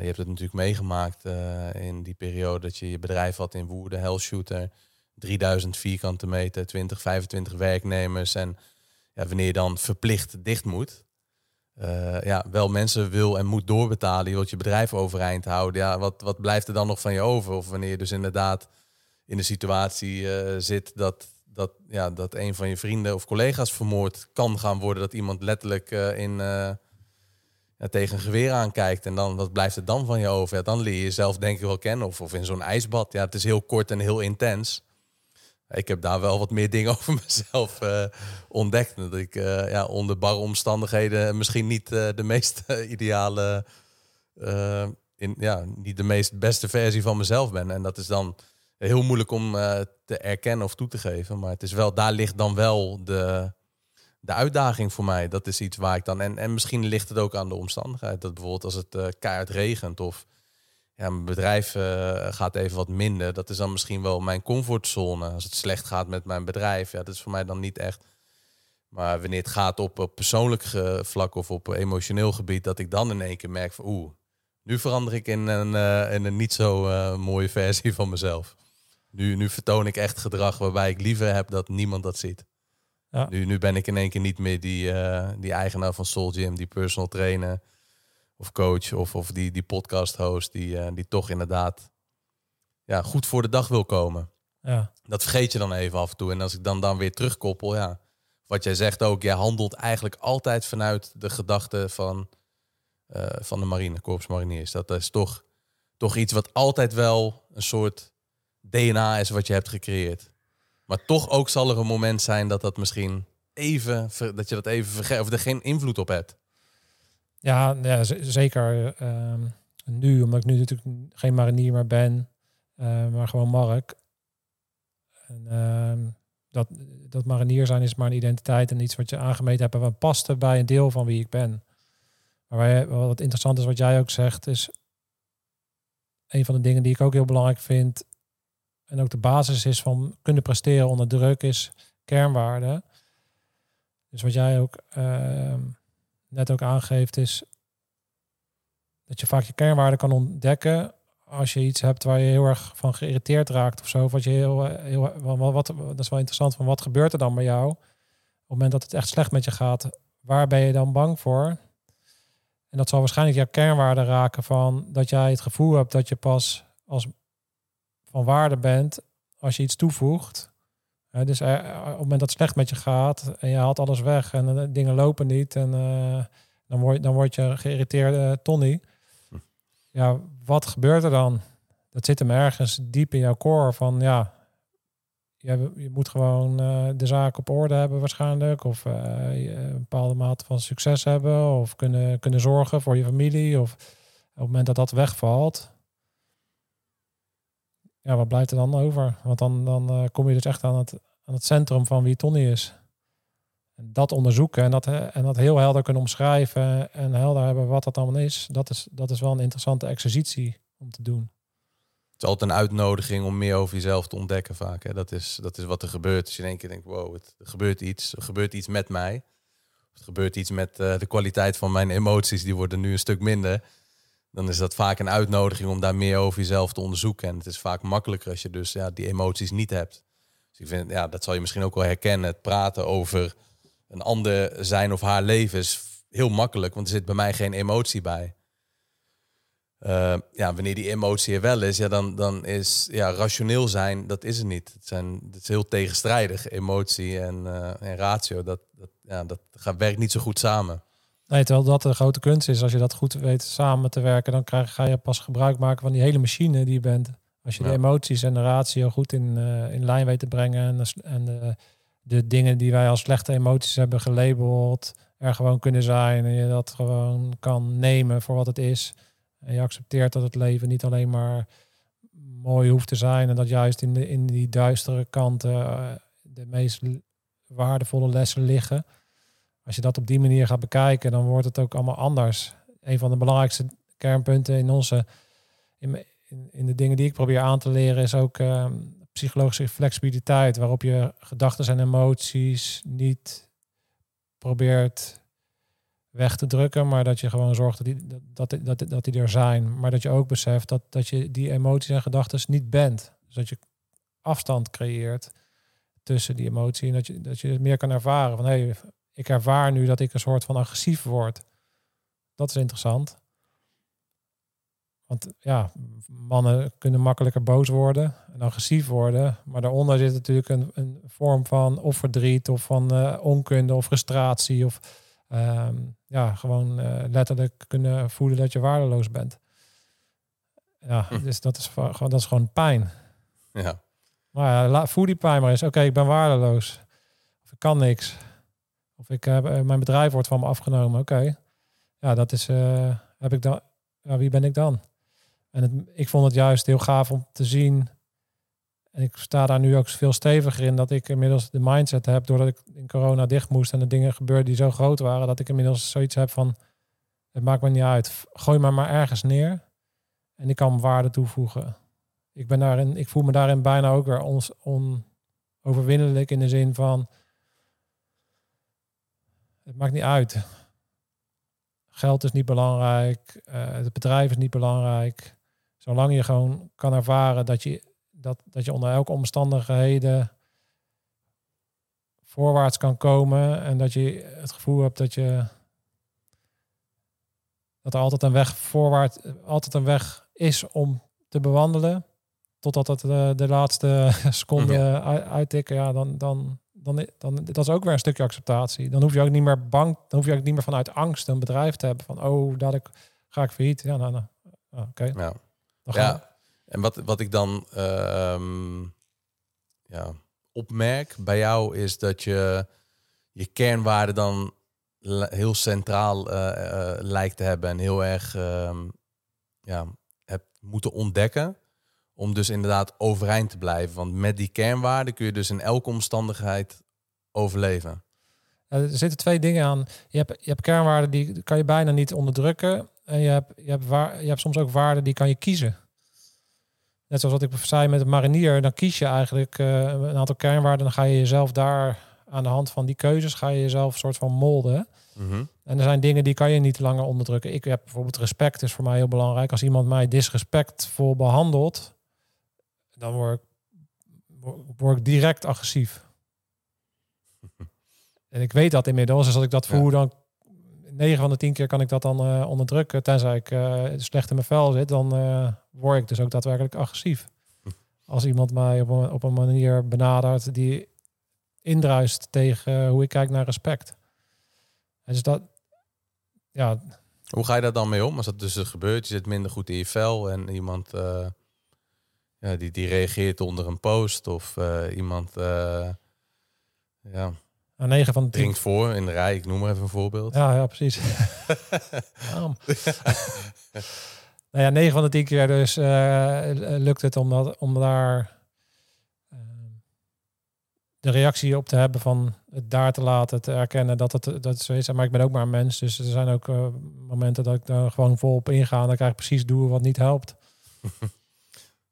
Je hebt het natuurlijk meegemaakt uh, in die periode dat je je bedrijf had in Woerden, Hellshooter, 3000 vierkante meter, 20, 25 werknemers en ja, wanneer je dan verplicht dicht moet, uh, ja, wel mensen wil en moet doorbetalen, je wilt je bedrijf overeind houden, ja, wat, wat blijft er dan nog van je over? Of wanneer je dus inderdaad in de situatie zit dat dat, ja, dat een van je vrienden of collega's vermoord kan gaan worden. Dat iemand letterlijk in, tegen een geweer aankijkt. En dan, wat blijft er dan van je over? Dan leer je jezelf denk ik wel kennen. Of, of in zo'n ijsbad. Ja, het is heel kort en heel intens. Ik heb daar wel wat meer dingen over mezelf uh, ontdekt. Dat ik ja, onder barre omstandigheden misschien niet de meest ideale... in, ja, niet de meest beste versie van mezelf ben. En dat is dan heel moeilijk om te erkennen of toe te geven. Maar het is wel, daar ligt dan wel de, de uitdaging voor mij. Dat is iets waar ik dan. En, en misschien ligt het ook aan de omstandigheid. Dat bijvoorbeeld als het uh, keihard regent of ja, mijn bedrijf eh, gaat even wat minder. Dat is dan misschien wel mijn comfortzone. Als het slecht gaat met mijn bedrijf, ja, dat is voor mij dan niet echt. Maar wanneer het gaat op, persoonlijk vlak of op emotioneel gebied, dat ik dan in één keer merk van oeh, nu verander ik in een, in een niet zo mooie versie van mezelf. Nu, nu vertoon ik echt gedrag waarbij ik liever heb dat niemand dat ziet. Ja. Nu, nu ben ik in één keer niet meer die, uh, die eigenaar van Soul Gym, die personal trainer of coach of, of die, die podcast host die, die toch inderdaad ja, goed voor de dag wil komen. Ja. Dat vergeet je dan even af en toe. En als ik dan, dan weer terugkoppel, ja, wat jij zegt ook, jij handelt eigenlijk altijd vanuit de gedachte van uh, van de marine, korps mariniers. Dat is toch, toch iets wat altijd wel een soort DNA is wat je hebt gecreëerd. Maar toch ook zal er een moment zijn dat dat misschien even, dat je dat even vergeet of er geen invloed op hebt. Ja, ja zeker. Uh, nu, omdat ik nu natuurlijk geen marinier meer ben, uh, maar gewoon Mark. En, uh, dat, dat marinier zijn is maar een identiteit en iets wat je aangemeten hebt en wat paste bij een deel van wie ik ben. Maar wat interessant is, wat jij ook zegt, is een van de dingen die ik ook heel belangrijk vind. En ook de basis is van kunnen presteren onder druk, is kernwaarde. Dus wat jij ook uh, net ook aangeeft, is dat je vaak je kernwaarde kan ontdekken als je iets hebt waar je heel erg van geïrriteerd raakt of zo. Of wat je heel, heel wat, wat, dat is wel interessant van wat gebeurt er dan bij jou? Op het moment dat het echt slecht met je gaat, waar ben je dan bang voor? En dat zal waarschijnlijk jouw kernwaarde raken van dat jij het gevoel hebt dat je pas als van waarde bent als je iets toevoegt. dus er, op het moment dat het slecht met je gaat en je haalt alles weg en de dingen lopen niet en uh, dan, word, dan word je geïrriteerde Tony. Hm. Ja, wat gebeurt er dan? Dat zit hem ergens diep in jouw core van ja, je, je moet gewoon uh, de zaak op orde hebben waarschijnlijk. Of een bepaalde mate van succes hebben. Of kunnen, kunnen zorgen voor je familie. Of op het moment dat dat wegvalt. Ja, wat blijft er dan over? Want dan, dan uh, kom je dus echt aan het, aan het centrum van wie Tony is. En dat onderzoeken en dat, en dat heel helder kunnen omschrijven. En helder hebben wat dat allemaal is. Dat is, dat is wel een interessante exercitie om te doen is altijd een uitnodiging om meer over jezelf te ontdekken vaak. Hè. Dat, is, dat is wat er gebeurt. Als je in één keer denkt, wow, het, er gebeurt iets. Er gebeurt iets met mij. Het gebeurt iets met uh, de kwaliteit van mijn emoties. Die worden nu een stuk minder. Dan is dat vaak een uitnodiging om daar meer over jezelf te onderzoeken. En het is vaak makkelijker als je dus ja, die emoties niet hebt. Dus ik vind, ja, dat zal je misschien ook wel herkennen. Het praten over een ander zijn of haar leven is heel makkelijk. Want er zit bij mij geen emotie bij. Uh, ja, wanneer die emotie er wel is, ja, dan, dan is ja, rationeel zijn, dat is het niet. Het, zijn, het is heel tegenstrijdig, emotie en, uh, en ratio. Dat, dat, ja, dat gaat, werkt niet zo goed samen. Nee, terwijl dat de grote kunst is. Als je dat goed weet samen te werken, dan krijg, ga je pas gebruik maken van die hele machine die je bent. Als je de emoties en de ratio goed in, uh, in lijn weet te brengen en, de, en de, de dingen die wij als slechte emoties hebben gelabeld, er gewoon kunnen zijn en je dat gewoon kan nemen voor wat het is en je accepteert dat het leven niet alleen maar mooi hoeft te zijn. En dat juist in, de, in die duistere kanten uh, de meest waardevolle lessen liggen. Als je dat op die manier gaat bekijken, dan wordt het ook allemaal anders. Een van de belangrijkste kernpunten in onze in, in, de dingen die ik probeer aan te leren is ook uh, psychologische flexibiliteit, waarop je gedachten en emoties niet probeert weg te drukken, maar dat je gewoon zorgt dat die, dat, dat, dat, die er zijn. Maar dat je ook beseft dat, dat je die emoties en gedachten niet bent. Dus dat je afstand creëert tussen die emotie en dat je, dat je het meer kan ervaren. Van hey, ik ervaar nu dat ik een soort van agressief word. Dat is interessant. Want ja, mannen kunnen makkelijker boos worden en agressief worden. Maar daaronder zit natuurlijk een, een vorm van of verdriet of van uh, onkunde of frustratie of Ehm, ja, gewoon uh, letterlijk kunnen voelen dat je waardeloos bent. Ja, hm. dus dat is, gewoon, dat is gewoon pijn. Ja. Maar ja, voel die pijn maar eens. Oké, ik ben waardeloos. Of ik kan niks. Of ik heb, uh, mijn bedrijf wordt van me afgenomen. Oké. Ja, dat is, uh, heb ik dan, ja, wie ben ik dan? En het, ik vond het juist heel gaaf om te zien en ik sta daar nu ook veel steviger in dat ik inmiddels de mindset heb, doordat ik in corona dicht moest en de dingen gebeurden die zo groot waren, dat ik inmiddels zoiets heb van, het maakt me niet uit, gooi maar maar ergens neer. En ik kan waarde toevoegen. Ik, ben daarin, ik voel me daarin bijna ook weer ons, onoverwinnelijk in de zin van... Het maakt niet uit. Geld is niet belangrijk. Uh, het bedrijf is niet belangrijk. Zolang je gewoon kan ervaren dat je, dat, dat je onder elke omstandigheden voorwaarts kan komen en dat je het gevoel hebt dat je dat er altijd een weg voorwaarts, altijd een weg is om te bewandelen, totdat het de, eh, de laatste seconde ja. uittikken, ja, dan, dan, dan, dan, dat is ook weer een stukje acceptatie. Dan hoef je ook niet meer bang, dan hoef je ook niet meer vanuit angst een bedrijf te hebben van, oh, dat ik ga ik failliet. Ja, nou, nou oké. Ja. ja. En wat, wat ik dan ehm, ja, opmerk bij jou is dat je je kernwaarde dan heel centraal uh, lijkt te hebben en heel erg uh, ja, hebt moeten ontdekken om dus inderdaad overeind te blijven. Want met die kernwaarden kun je dus in elke omstandigheid overleven. er zitten twee dingen aan. Je hebt, je hebt kernwaarden die kan je bijna niet onderdrukken. En je hebt, je hebt, waar, je hebt soms ook waarden die kan je kiezen. Net zoals wat ik zei met de marinier, dan kies je eigenlijk uh, een aantal kernwaarden. Dan ga je jezelf daar aan de hand van die keuzes, ga je jezelf een soort van molden. Mhm. En er zijn dingen die kan je niet langer onderdrukken. Ik heb bijvoorbeeld respect is voor mij heel belangrijk. Als iemand mij disrespectvol behandelt, dan word ik, word ik direct agressief. en ik weet dat inmiddels. Dus als ik dat voel, dan 9 van de 10 keer kan ik dat dan uh, onderdrukken. Tenzij ik uh, slecht in mijn vel zit, dan uh, word ik dus ook daadwerkelijk agressief. Als iemand mij op een, op een manier benadert die indruist tegen hoe ik kijk naar respect. En dus dat, ja. Hoe ga je daar dan mee om als dat dus gebeurt? Je zit minder goed in je vel en iemand ja, die, die reageert onder een post of iemand ja, 9 van de 10. Drinkt voor in de rij, ik noem maar even een voorbeeld. Ja, ja precies. nou ja, 9 van de 10 keer dus uh, lukt het om, dat, om daar uh, de reactie op te hebben van het daar te laten, te erkennen dat het, dat zo is. Maar ik ben ook maar een mens, dus er zijn ook uh, momenten dat ik daar gewoon volop inga en dan krijg ik precies doen wat niet helpt.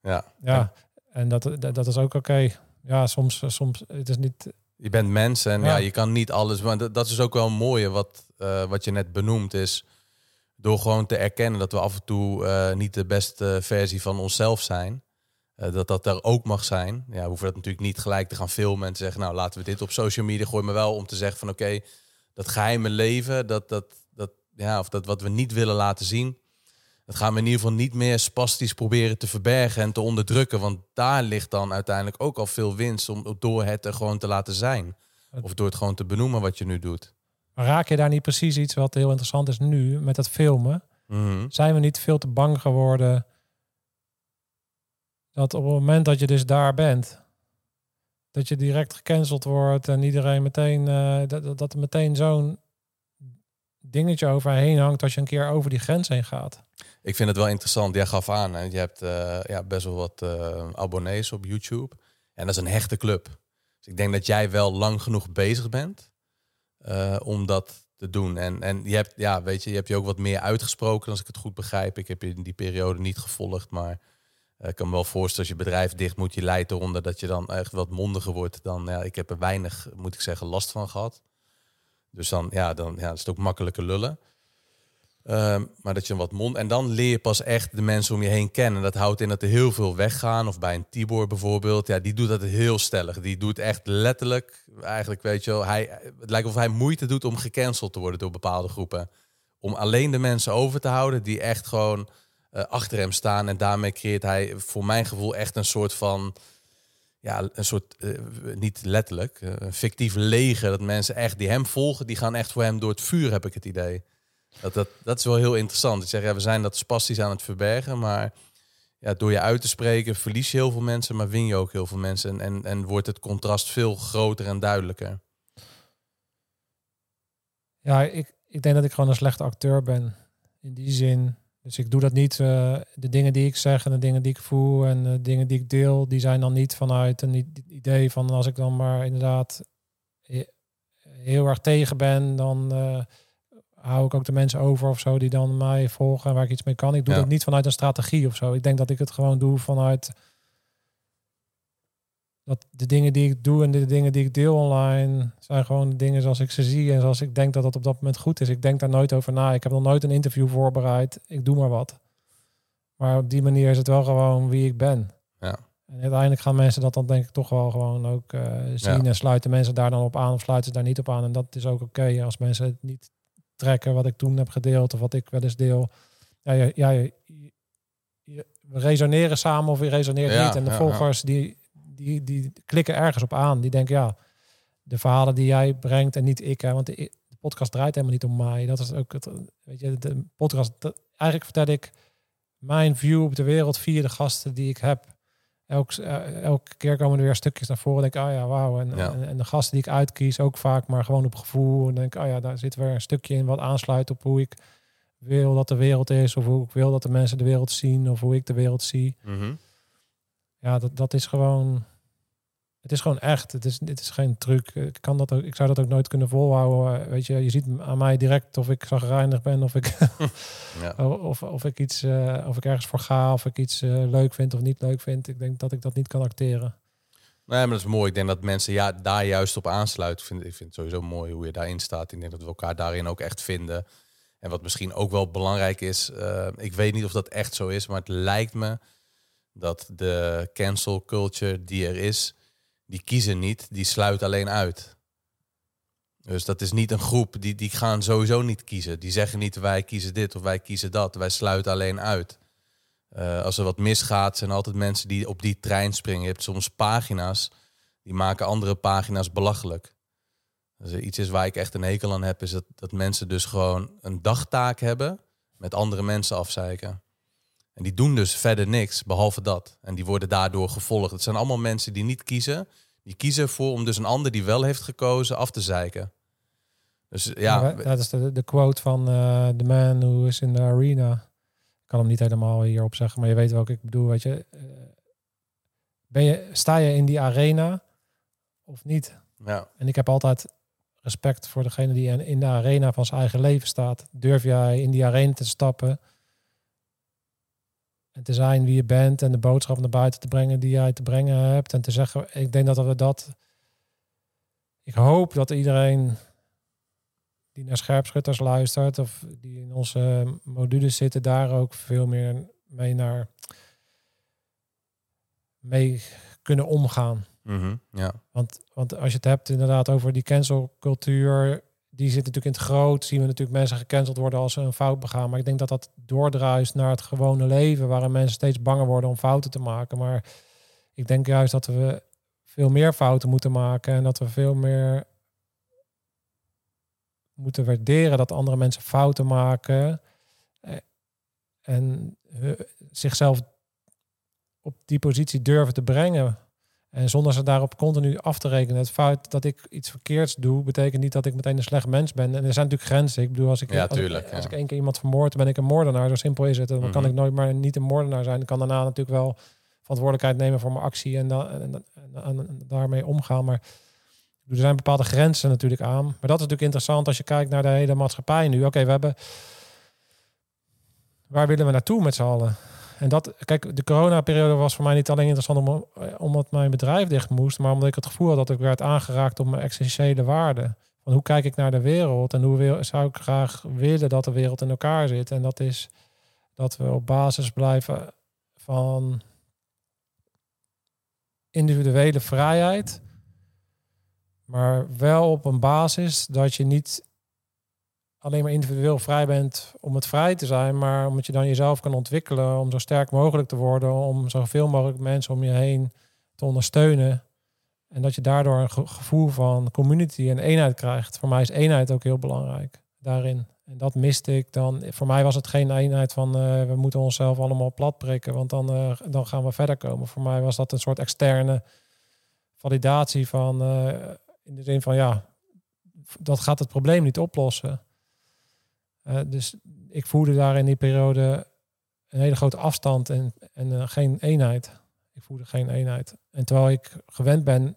ja. Ja, en dat, dat, dat is ook oké. Okay. Ja, soms, soms, het is niet je bent mens en ja. je kan niet alles. Maar dat, is ook wel een mooie wat, uh, wat je net benoemt. Is door gewoon te erkennen dat we af en toe uh, niet de beste versie van onszelf zijn. Uh, dat dat er ook mag zijn. Ja, we hoeven dat natuurlijk niet gelijk te gaan filmen en te zeggen, nou laten we dit op social media gooien. Maar wel om te zeggen van oké, dat geheime leven, dat, dat, dat, ja, of dat wat we niet willen laten zien. Dat gaan we in ieder geval niet meer spastisch proberen te verbergen en te onderdrukken. Want daar ligt dan uiteindelijk ook al veel winst om door het er gewoon te laten zijn. Of door het gewoon te benoemen wat je nu doet. Maar raak je daar niet precies iets wat heel interessant is nu met dat filmen? Mhm. Zijn we niet veel te bang geworden dat op het moment dat je dus daar bent, dat je direct gecanceld wordt en iedereen meteen, uh, dat, dat er meteen zo'n dingetje overheen hangt als je een keer over die grens heen gaat. Ik vind het wel interessant. Jij gaf aan, hè? je hebt uh, ja, best wel wat uh, abonnees op YouTube. En dat is een hechte club. Dus ik denk dat jij wel lang genoeg bezig bent uh, om dat te doen. En, en je hebt, ja, weet je, je hebt je ook wat meer uitgesproken, als ik het goed begrijp. Ik heb je in die periode niet gevolgd, maar ik kan me wel voorstellen als je bedrijf dicht moet, je leidt eronder dat je dan echt wat mondiger wordt. Dan, ja, ik heb er weinig, moet ik zeggen, last van gehad. Dus dan, ja, dan ja, is het ook makkelijke lullen. Ehm, maar dat je wat mond. En dan leer je pas echt de mensen om je heen kennen. Dat houdt in dat er heel veel weggaan. Of bij een Tibor bijvoorbeeld. Ja, die doet dat heel stellig. Die doet echt letterlijk. Eigenlijk weet je wel. Hij, het lijkt of hij moeite doet om gecanceld te worden door bepaalde groepen. Om alleen de mensen over te houden die echt gewoon uh, achter hem staan. En daarmee creëert hij voor mijn gevoel echt een soort van ja, een soort, uh, niet letterlijk, uh, een fictief leger. Dat mensen echt die hem volgen, die gaan echt voor hem door het vuur, heb ik het idee. Dat, dat, is wel heel interessant. Ik zeg, ja, we zijn dat spastisch aan het verbergen, maar ja, door je uit te spreken verlies je heel veel mensen, maar win je ook heel veel mensen. En, en, wordt het contrast veel groter en duidelijker. Ja, ik, ik denk dat ik gewoon een slechte acteur ben. In die zin. Dus ik doe dat niet. Uh, de dingen die ik zeg en de dingen die ik voel en de dingen die ik deel, die zijn dan niet vanuit een idee van als ik dan maar inderdaad heel erg tegen ben, dan uh, hou ik ook de mensen over of zo die dan mij volgen en waar ik iets mee kan. Ik doe Ja. dat niet vanuit een strategie of zo. Ik denk dat ik het gewoon doe vanuit dat de dingen die ik doe en de dingen die ik deel online zijn gewoon dingen zoals ik ze zie en zoals ik denk dat dat op dat moment goed is. Ik denk daar nooit over na. Ik heb nog nooit een interview voorbereid. Ik doe maar wat. Maar op die manier is het wel gewoon wie ik ben. Ja. En uiteindelijk gaan mensen dat dan denk ik toch wel gewoon ook eh, zien Ja. en sluiten mensen daar dan op aan of sluiten ze daar niet op aan. En dat is ook oké als mensen het niet trekken wat ik toen heb gedeeld of wat ik wel eens deel. Ja, ja, ja je- je- we resoneren samen of je resoneert Ja, niet. En de ja, volgers die, die, die klikken ergens op aan. Die denken ja, de verhalen die jij brengt en niet ik. Hè, want de, de podcast draait helemaal niet om mij. Dat is ook het, weet je, de podcast. eigenlijk vertel ik mijn view op de wereld via de gasten die ik heb. Elk, eh, elke keer komen er weer stukjes naar voren. Denk ik, ah ja, wauw. En, Ja. en, en de gasten die ik uitkies, ook vaak, maar gewoon op gevoel. En denk ik, oh ja, daar zit weer een stukje in wat aansluit op hoe ik wil dat de wereld is. Of hoe ik wil dat de mensen de wereld zien. Of hoe ik de wereld zie. Mhm. Ja, dat, dat is gewoon. Het is gewoon echt. Het is, dit is geen truc. Ik, kan dat ook, ik zou dat ook nooit kunnen volhouden. Weet je, je ziet aan mij direct of ik zagrijnig ben, of ik, Ja. of, of ik iets, eh, of ik ergens voor ga, of ik iets eh, leuk vind of niet leuk vind. Ik denk dat ik dat niet kan acteren. Nee, maar dat is mooi. Ik denk dat mensen ja, daar juist op aansluiten. Ik vind, ik vind het sowieso mooi hoe je daarin staat. Ik denk dat we elkaar daarin ook echt vinden. En wat misschien ook wel belangrijk is, eh, ik weet niet of dat echt zo is, maar het lijkt me dat de cancel culture die er is, die kiezen niet, die sluit alleen uit. Dus dat is niet een groep, die, die gaan sowieso niet kiezen. Die zeggen niet wij kiezen dit of wij kiezen dat. Wij sluiten alleen uit. Eh, als er wat misgaat, zijn altijd mensen die op die trein springen. Je hebt soms pagina's, die maken andere pagina's belachelijk. Als iets is waar ik echt een hekel aan heb, is dat, dat mensen dus gewoon een dagtaak hebben met andere mensen afzeiken. En die doen dus verder niks, behalve dat. En die worden daardoor gevolgd. Het zijn allemaal mensen die niet kiezen. Die kiezen ervoor om dus een ander die wel heeft gekozen af te zeiken. Dus ja, dat is de, de quote van eh The Man Who is in the Arena. Ik kan hem niet helemaal hierop zeggen, maar je weet welke ik bedoel. Weet je, Eh, ben je, sta je in die arena of niet? ja, En ik heb altijd respect voor degene die in de arena van zijn eigen leven staat. Durf jij in die arena te stappen en te zijn wie je bent en de boodschap naar buiten te brengen die jij te brengen hebt en te zeggen, ik denk dat we dat, ik hoop dat iedereen die naar scherpschutters luistert of die in onze modules zitten daar ook veel meer mee naar mee kunnen omgaan. mhm, ja. Want, want als je het hebt inderdaad over die cancelcultuur, die zit natuurlijk in het groot. Zien we natuurlijk mensen gecanceld worden als ze een fout begaan. Maar ik denk dat dat doordruist naar het gewone leven, waarin mensen steeds banger worden om fouten te maken. Maar ik denk juist dat we veel meer fouten moeten maken en dat we veel meer moeten waarderen dat andere mensen fouten maken eh, en eh, zichzelf op die positie durven te brengen. En zonder ze daarop continu af te rekenen. Het feit dat ik iets verkeerds doe, betekent niet dat ik meteen een slecht mens ben. En er zijn natuurlijk grenzen. Ik bedoel, als ik, Ja, als, ik- tuurlijk, als ja. ik één keer iemand vermoord, ben ik een moordenaar. Zo simpel is het. Dan kan Mhm. ik nooit maar niet een moordenaar zijn. Ik kan daarna natuurlijk wel verantwoordelijkheid nemen voor mijn actie en, en, en- en- en daarmee omgaan. Maar er zijn bepaalde grenzen natuurlijk aan. Maar dat is natuurlijk interessant als je kijkt naar de hele maatschappij nu. Oké, we hebben. Waar willen we naartoe met z'n allen? En dat, kijk, de coronaperiode was voor mij niet alleen interessant om, eh, omdat mijn bedrijf dicht moest, maar omdat ik het gevoel had dat ik werd aangeraakt op mijn existentiële waarden. Van hoe kijk ik naar de wereld en hoe wil, zou ik graag willen dat de wereld in elkaar zit. En dat is dat we op basis blijven van individuele vrijheid, maar wel op een basis dat je niet alleen maar individueel vrij bent om het vrij te zijn, maar omdat je dan jezelf kan ontwikkelen om zo sterk mogelijk te worden, om zoveel mogelijk mensen om je heen te ondersteunen. En dat je daardoor een ge- gevoel van community en eenheid krijgt. Voor mij is eenheid ook heel belangrijk daarin. En dat miste ik dan. Voor mij was het geen eenheid van eh, we moeten onszelf allemaal plat prikken, want dan, eh, dan gaan we verder komen. Voor mij was dat een soort externe validatie van eh, in de zin van ja, dat gaat het probleem niet oplossen. Eh, dus ik voelde daar in die periode een hele grote afstand en, en eh, geen eenheid. Ik voelde geen eenheid. En terwijl ik gewend ben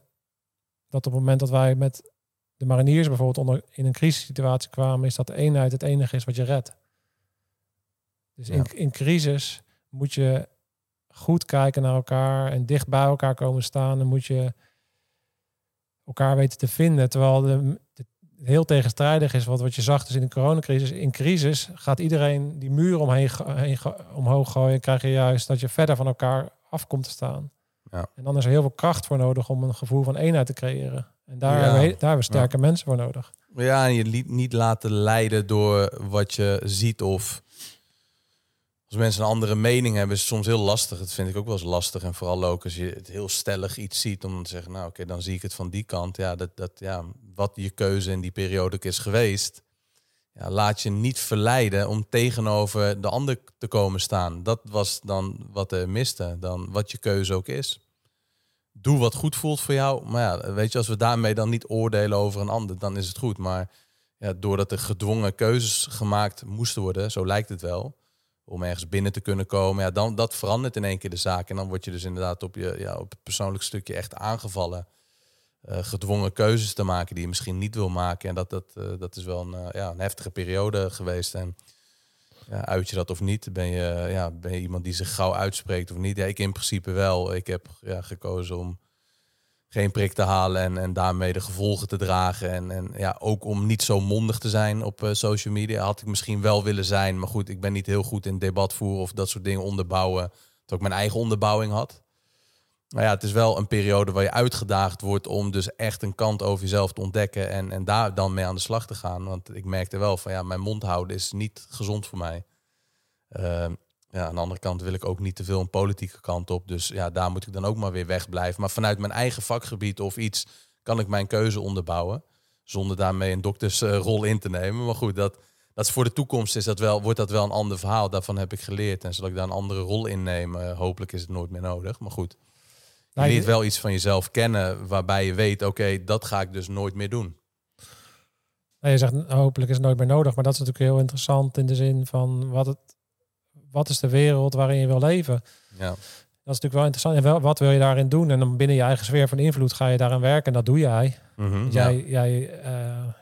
dat op het moment dat wij met de mariniers bijvoorbeeld onder, in een crisissituatie kwamen, is dat de eenheid het enige is wat je redt. Dus in, Ja. in crisis moet je goed kijken naar elkaar en dicht bij elkaar komen staan. Dan moet je elkaar weten te vinden. Terwijl de- heel tegenstrijdig is wat, wat je zag dus in de coronacrisis. In crisis gaat iedereen die muur omheen, heen omhoog gooien. Krijg je juist dat je verder van elkaar af komt te staan. Ja. En dan is er heel veel kracht voor nodig om een gevoel van eenheid te creëren. En daar, Ja. hebben, we, daar hebben we sterke mensen voor nodig. Ja, en je liet niet laten leiden door wat je ziet of als mensen een andere mening hebben, is het soms heel lastig. Dat vind ik ook wel eens lastig. En vooral ook als je het heel stellig iets ziet, om dan te zeggen, nou oké, dan zie ik het van die kant. Ja, dat, dat, ja, wat je keuze in die periode is geweest, ja, laat je niet verleiden om tegenover de ander te komen staan. Dat was dan wat er miste, dan wat je keuze ook is. Doe wat goed voelt voor jou. Maar ja, weet je, als we daarmee dan niet oordelen over een ander, dan is het goed. Maar ja, doordat er gedwongen keuzes gemaakt moesten worden, zo lijkt het wel, om ergens binnen te kunnen komen, ja, dan dat verandert in één keer de zaak. En dan word je dus inderdaad op, je, ja, op het persoonlijk stukje echt aangevallen. Eh, gedwongen keuzes te maken die je misschien niet wil maken. En dat, dat, eh, dat is wel een, eh, ja, een heftige periode geweest. En ja, uit je dat of niet? Ben je, ja, ben je iemand die zich gauw uitspreekt of niet? Ja, ik in principe wel. Ik heb ja, gekozen om geen prik te halen en, en daarmee de gevolgen te dragen. En, en ja, ook om niet zo mondig te zijn op social media. Had ik misschien wel willen zijn. Maar goed, ik ben niet heel goed in debat voeren of dat soort dingen onderbouwen. Terwijl ik mijn eigen onderbouwing had. Maar ja, het is wel een periode waar je uitgedaagd wordt om dus echt een kant over jezelf te ontdekken en, en daar dan mee aan de slag te gaan. Want ik merkte wel van ja, mijn mond houden is niet gezond voor mij. Ehm, ja, aan de andere kant wil ik ook niet te veel een politieke kant op. Dus ja, daar moet ik dan ook maar weer wegblijven. Maar vanuit mijn eigen vakgebied of iets kan ik mijn keuze onderbouwen. Zonder daarmee een doktersrol in te nemen. Maar goed, dat, dat is voor de toekomst is dat wel, wordt dat wel een ander verhaal. Daarvan heb ik geleerd. En zal ik daar een andere rol in nemen. Hopelijk is het nooit meer nodig. Maar goed, je leert wel iets van jezelf kennen. Waarbij je weet, oké, dat ga ik dus nooit meer doen. Nou, je zegt hopelijk is het nooit meer nodig, maar dat is natuurlijk heel interessant in de zin van wat, het, wat is de wereld waarin je wil leven. Ja, Dat is natuurlijk wel interessant. En wel, wat wil je daarin doen? En dan binnen je eigen sfeer van invloed ga je daaraan werken. En dat doe jij. Mhm, ja. Jij, jij eh,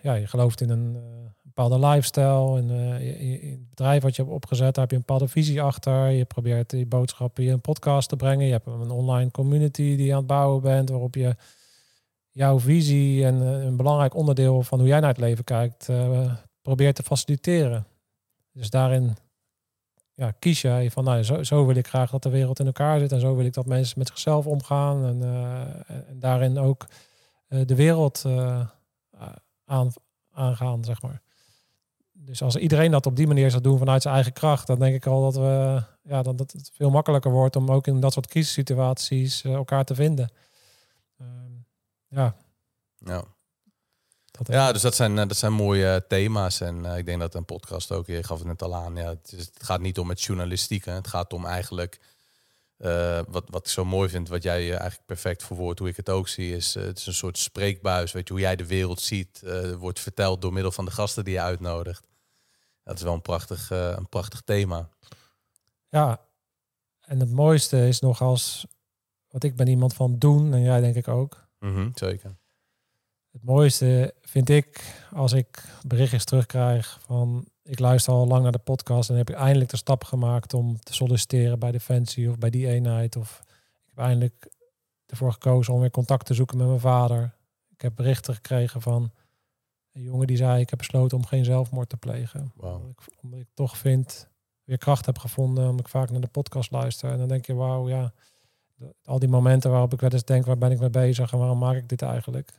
ja, je gelooft in een eh, bepaalde lifestyle. En eh, je- je- in het bedrijf wat je hebt opgezet, daar heb je een bepaalde visie achter. Je probeert die boodschappen in een podcast te brengen. Je hebt een online community die je aan het bouwen bent, waarop je jouw visie en eh, een belangrijk onderdeel van hoe jij naar het leven kijkt, eh, probeert te faciliteren. Dus daarin ja, kies jij van, nou, zo, wil ik graag dat de wereld in elkaar zit en zo wil ik dat mensen met zichzelf omgaan en, eh, en daarin ook eh, de wereld eh, aan, aangaan, zeg maar. Dus als iedereen dat op die manier zou doen vanuit zijn eigen kracht, dan denk ik al dat, we, ja, dat, dat het veel makkelijker wordt om ook in dat soort crisissituaties eh, elkaar te vinden. Ehm, ja, Ja. ja, dus dat zijn, eh, dat zijn mooie eh, thema's. En ik denk dat een podcast ook, je gaf het net al aan, ja, het, is, het gaat niet om het journalistieke. Het gaat om eigenlijk, wat, wat ik zo mooi vind, wat jij eigenlijk perfect verwoordt, hoe ik het ook zie, is het is een soort spreekbuis. Weet je, hoe jij de wereld ziet, wordt verteld door middel van de gasten die je uitnodigt. Dat is wel een prachtig, eh, een prachtig thema. Ja, en het mooiste is nog als, wat ik ben iemand van doen en jij denk ik ook. Mhm, zeker. Het mooiste vind ik als ik berichtjes terugkrijg van ik luister al lang naar de podcast en heb ik eindelijk de stap gemaakt om te solliciteren bij Defensie of bij die eenheid. Of ik heb eindelijk ervoor gekozen om weer contact te zoeken met mijn vader. Ik heb berichten gekregen van een jongen die zei ik heb besloten om geen zelfmoord te plegen. Wauw. Omdat, ik, omdat ik toch vind, weer kracht heb gevonden, omdat ik vaak naar de podcast luister. En dan denk je, wauw, ja, de- al die momenten waarop ik wel eens denk, waar ben ik mee bezig en waarom maak ik dit eigenlijk?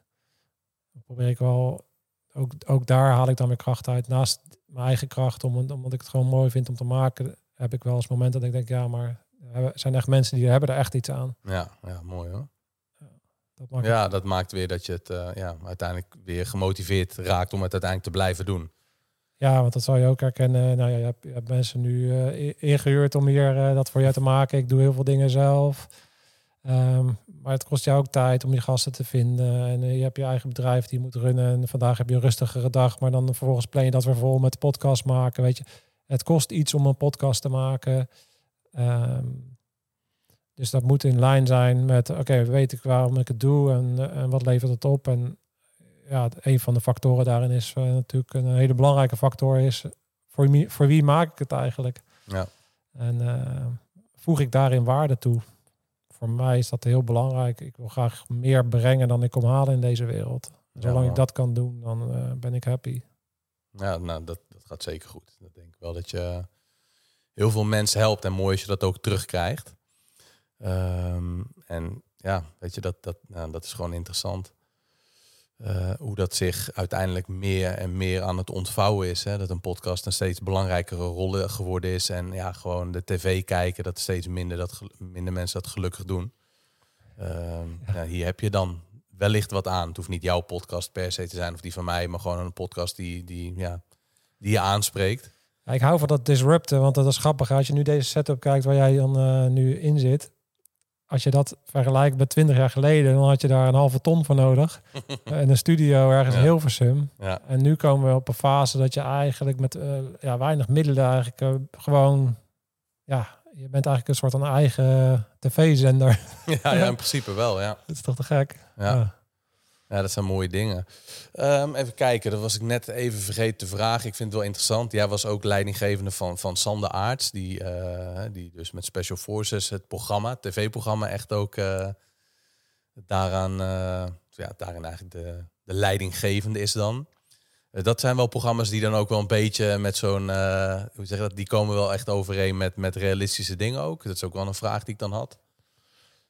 Dan probeer ik wel, ook, ook daar haal ik dan weer kracht uit. Naast mijn eigen kracht, om, omdat ik het gewoon mooi vind om te maken, heb ik wel eens momenten dat ik denk, ja, maar er zijn echt mensen die hebben er echt iets aan. Ja, ja, mooi hoor. Dat maakt Ja, dat maakt weer dat je het eh, ja, uiteindelijk weer gemotiveerd raakt om het uiteindelijk te blijven doen. Ja, want dat zou je ook herkennen. Nou ja, je hebt, je hebt mensen nu i- ingehuurd om hier eh, dat voor jou te maken. Ik doe heel veel dingen zelf. Ehm, maar het kost jou ook tijd om die gasten te vinden. En je hebt je eigen bedrijf die je moet runnen. En vandaag heb je een rustigere dag. Maar dan vervolgens plan je dat weer vol met podcast maken. Weet je, het kost iets om een podcast te maken. Ehm, dus dat moet in lijn zijn met, oké, weet ik waarom ik het doe en, eh, en wat levert het op. En ja, een van de factoren daarin is eh, natuurlijk een hele belangrijke factor is voor wie, voor wie maak ik het eigenlijk? Ja. En eh, voeg ik daarin waarde toe? Voor mij is dat heel belangrijk. Ik wil graag meer brengen dan ik kom halen in deze wereld. Zolang ik dat kan doen, dan ben ik happy. Ja, nou, dat, dat gaat zeker goed. Dat denk ik wel dat je heel veel mensen helpt en mooi als je dat ook terugkrijgt. Ehm, en ja, weet je, dat, dat, nou, dat is gewoon interessant. Eh, hoe dat zich uiteindelijk meer en meer aan het ontvouwen is. Hè? Dat een podcast een steeds belangrijkere rol geworden is. En ja, gewoon de tv kijken, dat steeds minder, dat, minder mensen dat gelukkig doen. Ehm, ja, hier heb je dan wellicht wat aan. Het hoeft niet jouw podcast per se te zijn of die van mij, maar gewoon een podcast die, die, ja, die je aanspreekt. Ja, ik hou van dat disrupten, want dat is grappig. Als je nu deze setup kijkt waar jij dan eh, nu in zit. Als je dat vergelijkt met 20 jaar geleden, dan had je daar een halve ton voor nodig. en een studio ergens Ja. in Hilversum. Ja, En nu komen we op een fase dat je eigenlijk met eh, ja, weinig middelen eigenlijk eh, gewoon... Ja, je bent eigenlijk een soort van eigen tv-zender. ja, ja, in principe wel, ja. dat is toch te gek? Ja. Ja, dat zijn mooie dingen. Ehm, even kijken, dat was ik net even vergeten te vragen. Ik vind het wel interessant. Jij was ook leidinggevende van, van Sander Aarts, die, eh, die dus met Special Forces het programma, tv-programma, echt ook eh, daaraan, eh, ja, daarin eigenlijk de, de leidinggevende is dan. Dat zijn wel programma's die dan ook wel een beetje met zo'n, hoe zeg dat, die komen wel echt overeen met, met realistische dingen ook. Dat is ook wel een vraag die ik dan had.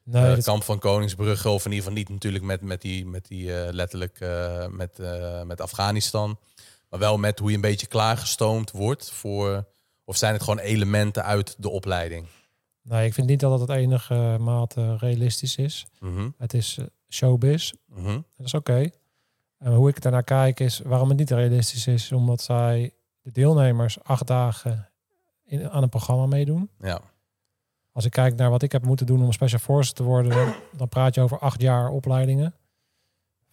Nee, dat- kamp van Koningsbrugge, of in ieder geval niet natuurlijk met, met die, met die eh, letterlijk eh, met, met Afghanistan. Maar wel met hoe je een beetje klaargestoomd wordt voor. Of zijn het gewoon elementen uit de opleiding? nee, ik vind niet dat het enige mate realistisch is. Mhm, Het is showbiz. mhm, Dat is oké. En hoe ik daarnaar kijk is waarom het niet realistisch is, omdat zij de deelnemers acht dagen in, aan een programma meedoen. Ja, Als ik kijk naar wat ik heb moeten doen om special forces te worden, dan- praat je over acht jaar opleidingen.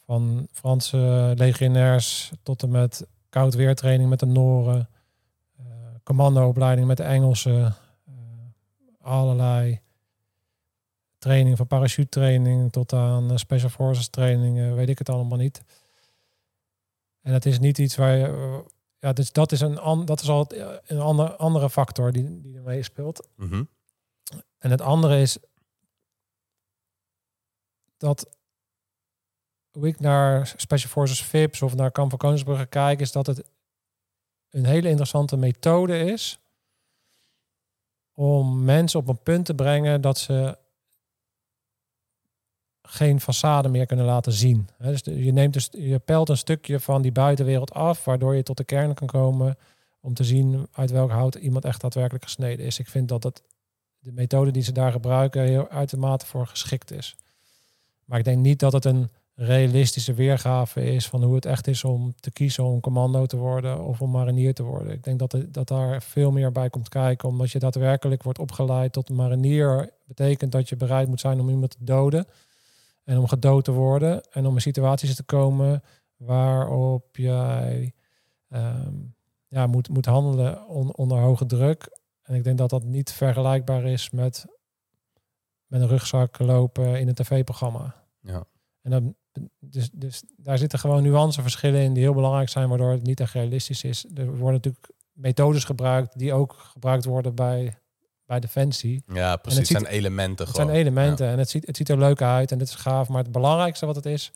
Van Franse legionairs tot en met koud weertraining met de Noren, eh commandoopleiding met de Engelsen, eh, allerlei training van parachute training tot aan eh, special forces trainingen, weet ik het allemaal niet. En het is niet iets waar je, ja, dus dat is een, an, dat is al een andere, andere factor die, die er meespeelt. mhm, En het andere is dat hoe ik naar Special Forces VIPs of naar Kamp van Koningsbrugge kijk, is dat het een hele interessante methode is om mensen op een punt te brengen dat ze geen façade meer kunnen laten zien. Dus je neemt dus, je pelt een stukje van die buitenwereld af, waardoor je tot de kern kan komen om te zien uit welk hout iemand echt daadwerkelijk gesneden is. Ik vind dat het de methode die ze daar gebruiken heel uitermate voor geschikt is. Maar ik denk niet dat het een realistische weergave is van hoe het echt is om te kiezen om commando te worden of om marinier te worden. Ik denk dat, dat daar veel meer bij komt kijken, omdat je daadwerkelijk wordt opgeleid tot marinier. Betekent dat je bereid moet zijn om iemand te doden en om gedood te worden en om in situaties te komen waarop jij ehm, ja, moet, moet handelen on- onder hoge druk. En ik denk dat dat niet vergelijkbaar is met met een rugzak lopen in een tv-programma. Ja. En dan, dus, dus daar zitten gewoon nuanceverschillen in die heel belangrijk zijn, waardoor het niet echt realistisch is. Er worden natuurlijk methodes gebruikt die ook gebruikt worden bij, bij Defensie. ja precies. Het zijn elementen Het gewoon. zijn elementen en het ziet, het ziet er leuk uit en het is gaaf. Maar het belangrijkste wat het is,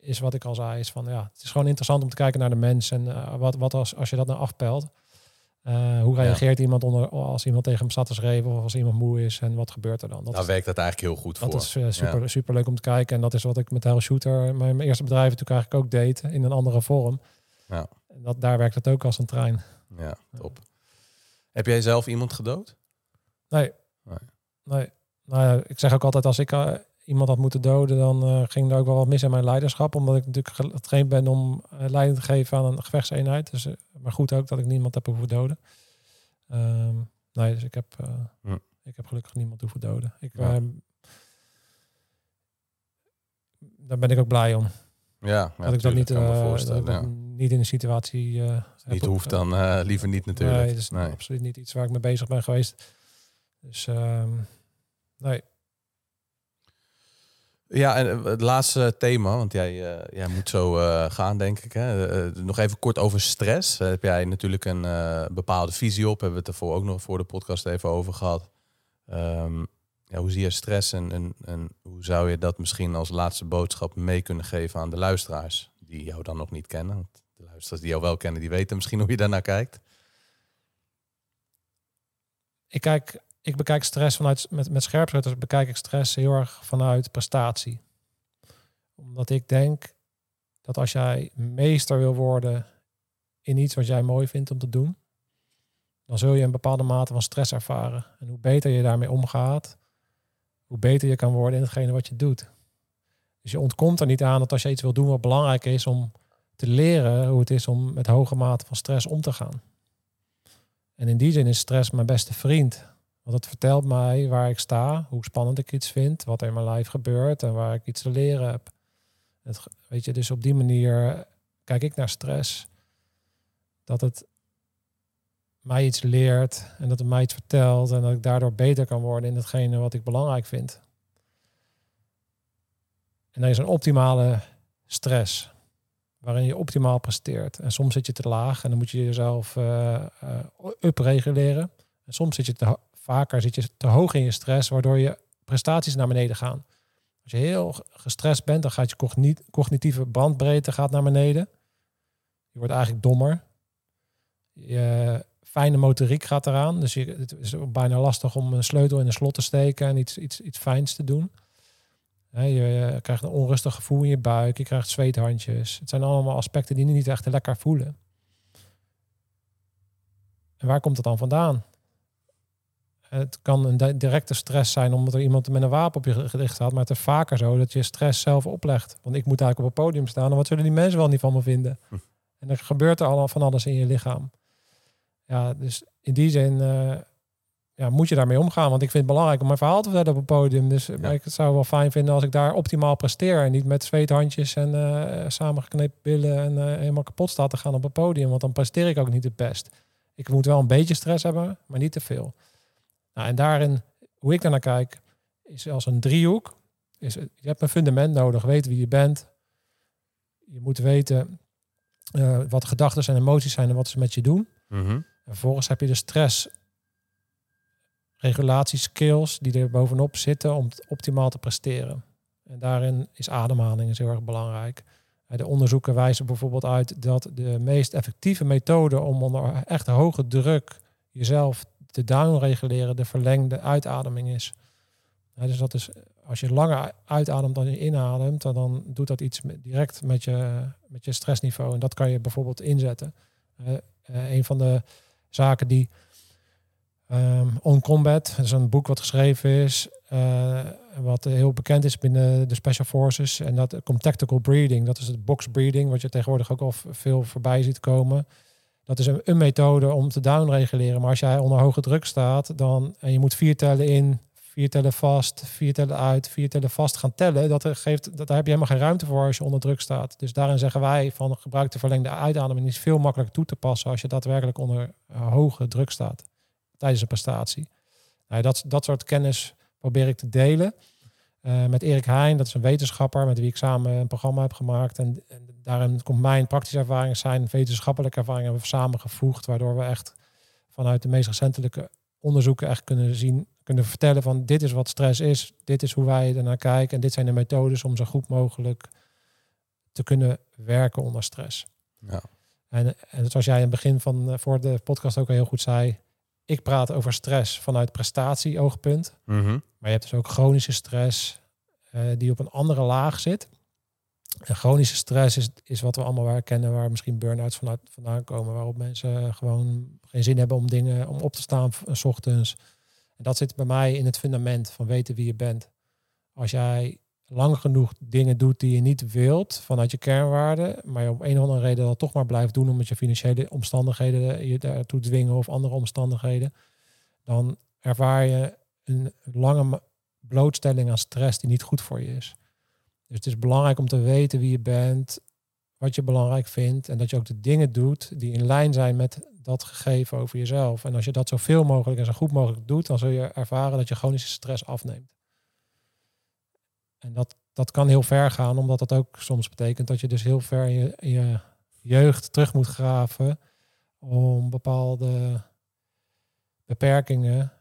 is wat ik al zei, is van ja, het is gewoon interessant om te kijken naar de mens en eh, wat, wat als, als je dat nou afpelt. Eh, hoe reageert iemand onder, als iemand tegen hem staat te schreeuwen of als iemand moe is en wat gebeurt er dan? Dat Daar werkt dat eigenlijk heel goed dat voor. is eh, super, super leuk om te kijken en dat is wat ik met Hell Shooter, mijn, eerste bedrijf natuurlijk eigenlijk ook deed in een andere vorm. Ja. Dat, daar werkt het ook als een trein. Ja, top. Heb jij zelf iemand gedood? Nee. Nee. Nee. Nou ja, ik zeg ook altijd als ik eh, iemand had moeten doden, dan ging er ook wel wat mis in mijn leiderschap. Omdat ik natuurlijk ge- getraind ben om leiding te geven aan een gevechtseenheid. Dus, maar goed ook dat ik niemand heb hoeven doden. Ehm, nee, dus ik heb, eh, ik heb gelukkig niemand hoeven doden. Ik, Ja. ehm, daar ben ik ook blij om. Ja, ja dat ik dat niet, eh, dat ik niet in de situatie het niet hoeft, dan liever niet natuurlijk. Nee, dat is Nee. absoluut niet iets waar ik mee bezig ben geweest. Dus ehm, nee. Ja, en eh, het laatste thema, want jij, eh, jij moet zo eh, gaan, denk ik. Hè? Nog even kort over stress. Heb jij natuurlijk een bepaalde visie op. Hebben we het ervoor ook nog voor de podcast even over gehad. Ehm, ja, hoe zie je stress en, en, en hoe zou je dat misschien als laatste boodschap mee kunnen geven aan de luisteraars die jou dan nog niet kennen? Want de luisteraars die jou wel kennen, die weten misschien hoe je daarnaar kijkt. Ik, kijk, ik bekijk stress vanuit, met, met scherpschutters bekijk ik stress heel erg vanuit prestatie. Omdat ik denk dat als jij meester wil worden in iets wat jij mooi vindt om te doen, dan zul je een bepaalde mate van stress ervaren. En hoe beter je daarmee omgaat, hoe beter je kan worden in hetgene wat je doet. Dus je ontkomt er niet aan dat als je iets wil doen wat belangrijk is om te leren hoe het is om met hoge mate van stress om te gaan. En in die zin is stress mijn beste vriend. Want het vertelt mij waar ik sta, hoe spannend ik iets vind, wat er in mijn lijf gebeurt en waar ik iets te leren heb. Het, weet je, dus op die manier kijk ik naar stress. Dat het mij iets leert en dat het mij iets vertelt en dat ik daardoor beter kan worden in hetgene wat ik belangrijk vind. En er is een optimale stress waarin je optimaal presteert. En soms zit je te laag en dan moet je jezelf uh, uh, upreguleren. En soms zit je te vaker zit je te hoog in je stress, waardoor je prestaties naar beneden gaan. Als je heel gestrest bent, dan gaat je cognitieve bandbreedte gaat naar beneden. Je wordt eigenlijk dommer. Je fijne motoriek gaat eraan. Dus je, het is bijna lastig om een sleutel in een slot te steken en iets, iets, iets fijns te doen. Je krijgt een onrustig gevoel in je buik. Je krijgt zweethandjes. Het zijn allemaal aspecten die niet echt lekker voelen. En waar komt dat dan vandaan? Het kan een directe stress zijn omdat er iemand met een wapen op je gericht staat. Maar het is vaker zo dat je stress zelf oplegt. Want ik moet eigenlijk op het podium staan. En wat zullen die mensen wel niet van me vinden? Hm. En er gebeurt er al van alles in je lichaam. Ja, dus in die zin uh, ja, moet je daarmee omgaan. Want ik vind het belangrijk om mijn verhaal te vertellen op het podium. Dus ja. ik zou wel fijn vinden als ik daar optimaal presteer. En niet met zweethandjes en uh, samengeknepen billen en uh, helemaal kapot sta te gaan op het podium. Want dan presteer ik ook niet het best. Ik moet wel een beetje stress hebben, maar niet te veel. Nou, en daarin, hoe ik daarnaar kijk, is als een driehoek. Is, je hebt een fundament nodig, weten wie je bent. Je moet weten uh, wat gedachten en emoties zijn en wat ze met je doen. Mm -hmm. En vervolgens heb je de stress regulatieskills die er bovenop zitten om optimaal te presteren. En daarin is ademhaling is heel erg belangrijk. De onderzoeken wijzen bijvoorbeeld uit dat de meest effectieve methode om onder echt hoge druk jezelf te downreguleren de verlengde uitademing is. dus dat is als je langer uitademt dan je inademt, dan doet dat iets direct met je, met je stressniveau. En dat kan je bijvoorbeeld inzetten. Uh, een van de zaken die Um, On Combat, dat is een boek wat geschreven is, uh, wat heel bekend is binnen de Special Forces. En dat komt tactical breathing, dat is het box breathing, wat je tegenwoordig ook al veel voorbij ziet komen. Dat is een, een methode om te downreguleren. Maar als jij onder hoge druk staat, dan en je moet vier tellen in, vier tellen vast, vier tellen uit, vier tellen vast gaan tellen, dat geeft, dat, daar heb je helemaal geen ruimte voor als je onder druk staat. Dus daarin zeggen wij van gebruik de verlengde uitademing is veel makkelijker toe te passen als je daadwerkelijk onder uh, hoge druk staat tijdens een prestatie. Nou, dat, dat soort kennis probeer ik te delen. Uh, met Erik Heijn, dat is een wetenschapper met wie ik samen een programma heb gemaakt. En, en daarin komt mijn praktische ervaring, zijn wetenschappelijke ervaringen hebben we samengevoegd, waardoor we echt vanuit de meest recentelijke onderzoeken echt kunnen zien, kunnen vertellen van dit is wat stress is, dit is hoe wij er naar kijken en dit zijn de methodes om zo goed mogelijk te kunnen werken onder stress. Ja. En, en zoals jij in het begin van eh, voor de podcast ook al heel goed zei, ik praat over stress vanuit prestatie-oogpunt. Mm -hmm. Maar je hebt dus ook chronische stress uh, die op een andere laag zit. En chronische stress is, is wat we allemaal waar kennen, waar misschien burn-outs vanuit vandaan komen, waarop mensen gewoon geen zin hebben om dingen om op te staan s ochtends. En dat zit bij mij in het fundament van weten wie je bent. Als jij lang genoeg dingen doet die je niet wilt vanuit je kernwaarden, maar je op een of andere reden dat toch maar blijft doen omdat je financiële omstandigheden je daartoe dwingen of andere omstandigheden, dan ervaar je een lange blootstelling aan stress die niet goed voor je is. Dus het is belangrijk om te weten wie je bent, wat je belangrijk vindt en dat je ook de dingen doet die in lijn zijn met dat gegeven over jezelf. En als je dat zoveel mogelijk en zo goed mogelijk doet, dan zul je ervaren dat je chronische stress afneemt. En dat, dat kan heel ver gaan, omdat dat ook soms betekent dat je dus heel ver in je, in je jeugd terug moet graven om bepaalde beperkingen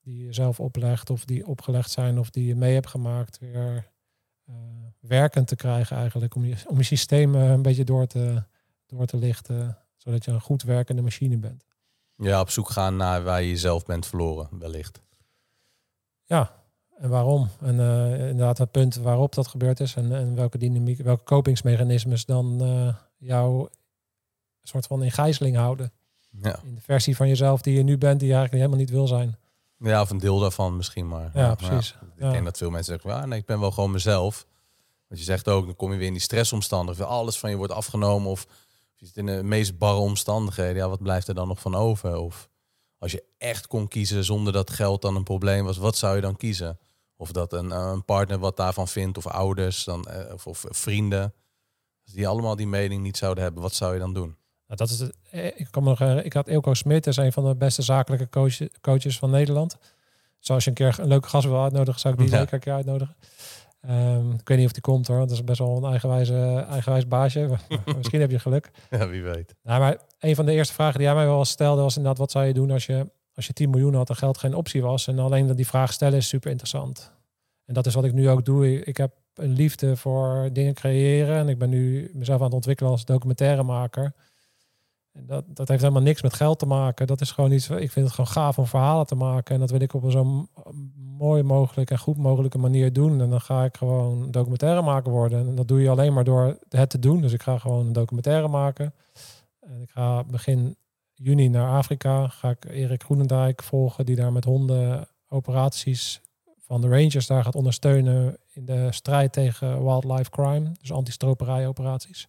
die je zelf oplegt of die opgelegd zijn of die je mee hebt gemaakt weer uh, werkend te krijgen eigenlijk om je, om je systeem een beetje door te, door te lichten zodat je een goed werkende machine bent. Ja, op zoek gaan naar waar je jezelf bent verloren, wellicht. Ja, en waarom? En uh, inderdaad het punt waarop dat gebeurd is en, en welke dynamiek, welke kopingsmechanismes dan uh, jou soort van in gijzeling houden. Ja. In de versie van jezelf die je nu bent, die je eigenlijk helemaal niet wil zijn. Ja, of een deel daarvan misschien maar. Ja, precies. ik denk dat veel mensen zeggen, ah, nee, ik ben wel gewoon mezelf. Want je zegt ook, dan kom je weer in die stressomstandigheden. Alles van je wordt afgenomen of je zit in de meest barre omstandigheden. Ja, wat blijft er dan nog van over? Of als je echt kon kiezen zonder dat geld dan een probleem was, wat zou je dan kiezen? Of dat een, een partner wat daarvan vindt, of ouders, dan, eh, of, of vrienden. Als die allemaal die mening niet zouden hebben, wat zou je dan doen? Nou, dat is het. Eh, ik kan me nog. Ik had Ilko Smit, is een van de beste zakelijke coach, coaches van Nederland. Zoals je een keer een leuke gast wil uitnodigen, zou ik die zeker een keer uitnodigen. Um, ik weet niet of die komt hoor, dat is best wel een eigenwijze, eigenwijs baasje. Misschien heb je geluk. Ja, wie weet. Nou, maar een van de eerste vragen die hij mij wel stelde was inderdaad, wat zou je doen als je, als je 10 miljoen had en geld geen optie was? En alleen dat die vraag stellen is super interessant. En dat is wat ik nu ook doe. Ik heb een liefde voor dingen creëren en ik ben nu mezelf aan het ontwikkelen als documentairemaker. En dat, dat heeft helemaal niks met geld te maken. Dat is gewoon iets, ik vind het gewoon gaaf om verhalen te maken. En dat wil ik op een zo mooi mogelijk en goed mogelijke manier doen. En dan ga ik gewoon documentaire maken worden. En dat doe je alleen maar door het te doen. Dus ik ga gewoon een documentaire maken. En ik ga begin juni naar Afrika. Ga ik Erik Groenendijk volgen, die daar met honden operaties van de Rangers daar gaat ondersteunen in de strijd tegen wildlife crime. Dus anti-stroperij operaties.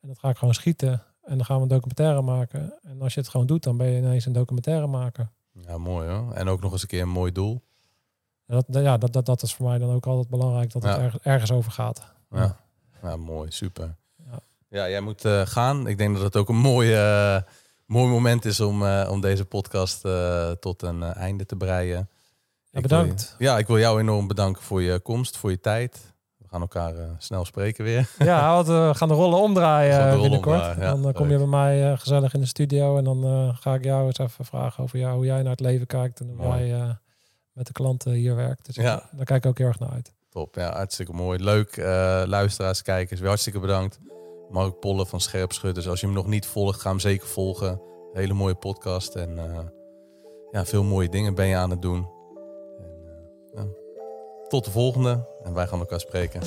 En dat ga ik gewoon schieten. En dan gaan we een documentaire maken. En als je het gewoon doet, dan ben je ineens een documentaire maken. Ja, mooi hoor. En ook nog eens een keer een mooi doel. Dat, ja, dat, dat, dat is voor mij dan ook altijd belangrijk dat het ergens, ergens over gaat. Ja. ja, mooi, super. Ja, jij moet uh, gaan. Ik denk dat het ook een mooi, uh, mooi moment is om, uh, om deze podcast tot een einde te breien. Ja, bedankt. Ja, ik wil jou enorm bedanken voor je komst, voor je tijd. We gaan elkaar snel spreken weer. Ja, want we gaan de rollen omdraaien de binnenkort. Omdraaien, dan kom je bij mij gezellig in de studio en dan ga ik jou eens even vragen over jou, hoe jij naar het leven kijkt en hoe jij met de klanten hier werkt. Dus ja. daar kijk ik ook heel erg naar uit. Top, ja, hartstikke mooi. Leuk, luisteraars, kijkers, weer hartstikke bedankt. Mark Polle van Scherpschutters. Als je hem nog niet volgt, ga hem zeker volgen. Hele mooie podcast en uh, ja, veel mooie dingen ben je aan het doen. En, uh, ja. Tot de volgende en wij gaan elkaar spreken.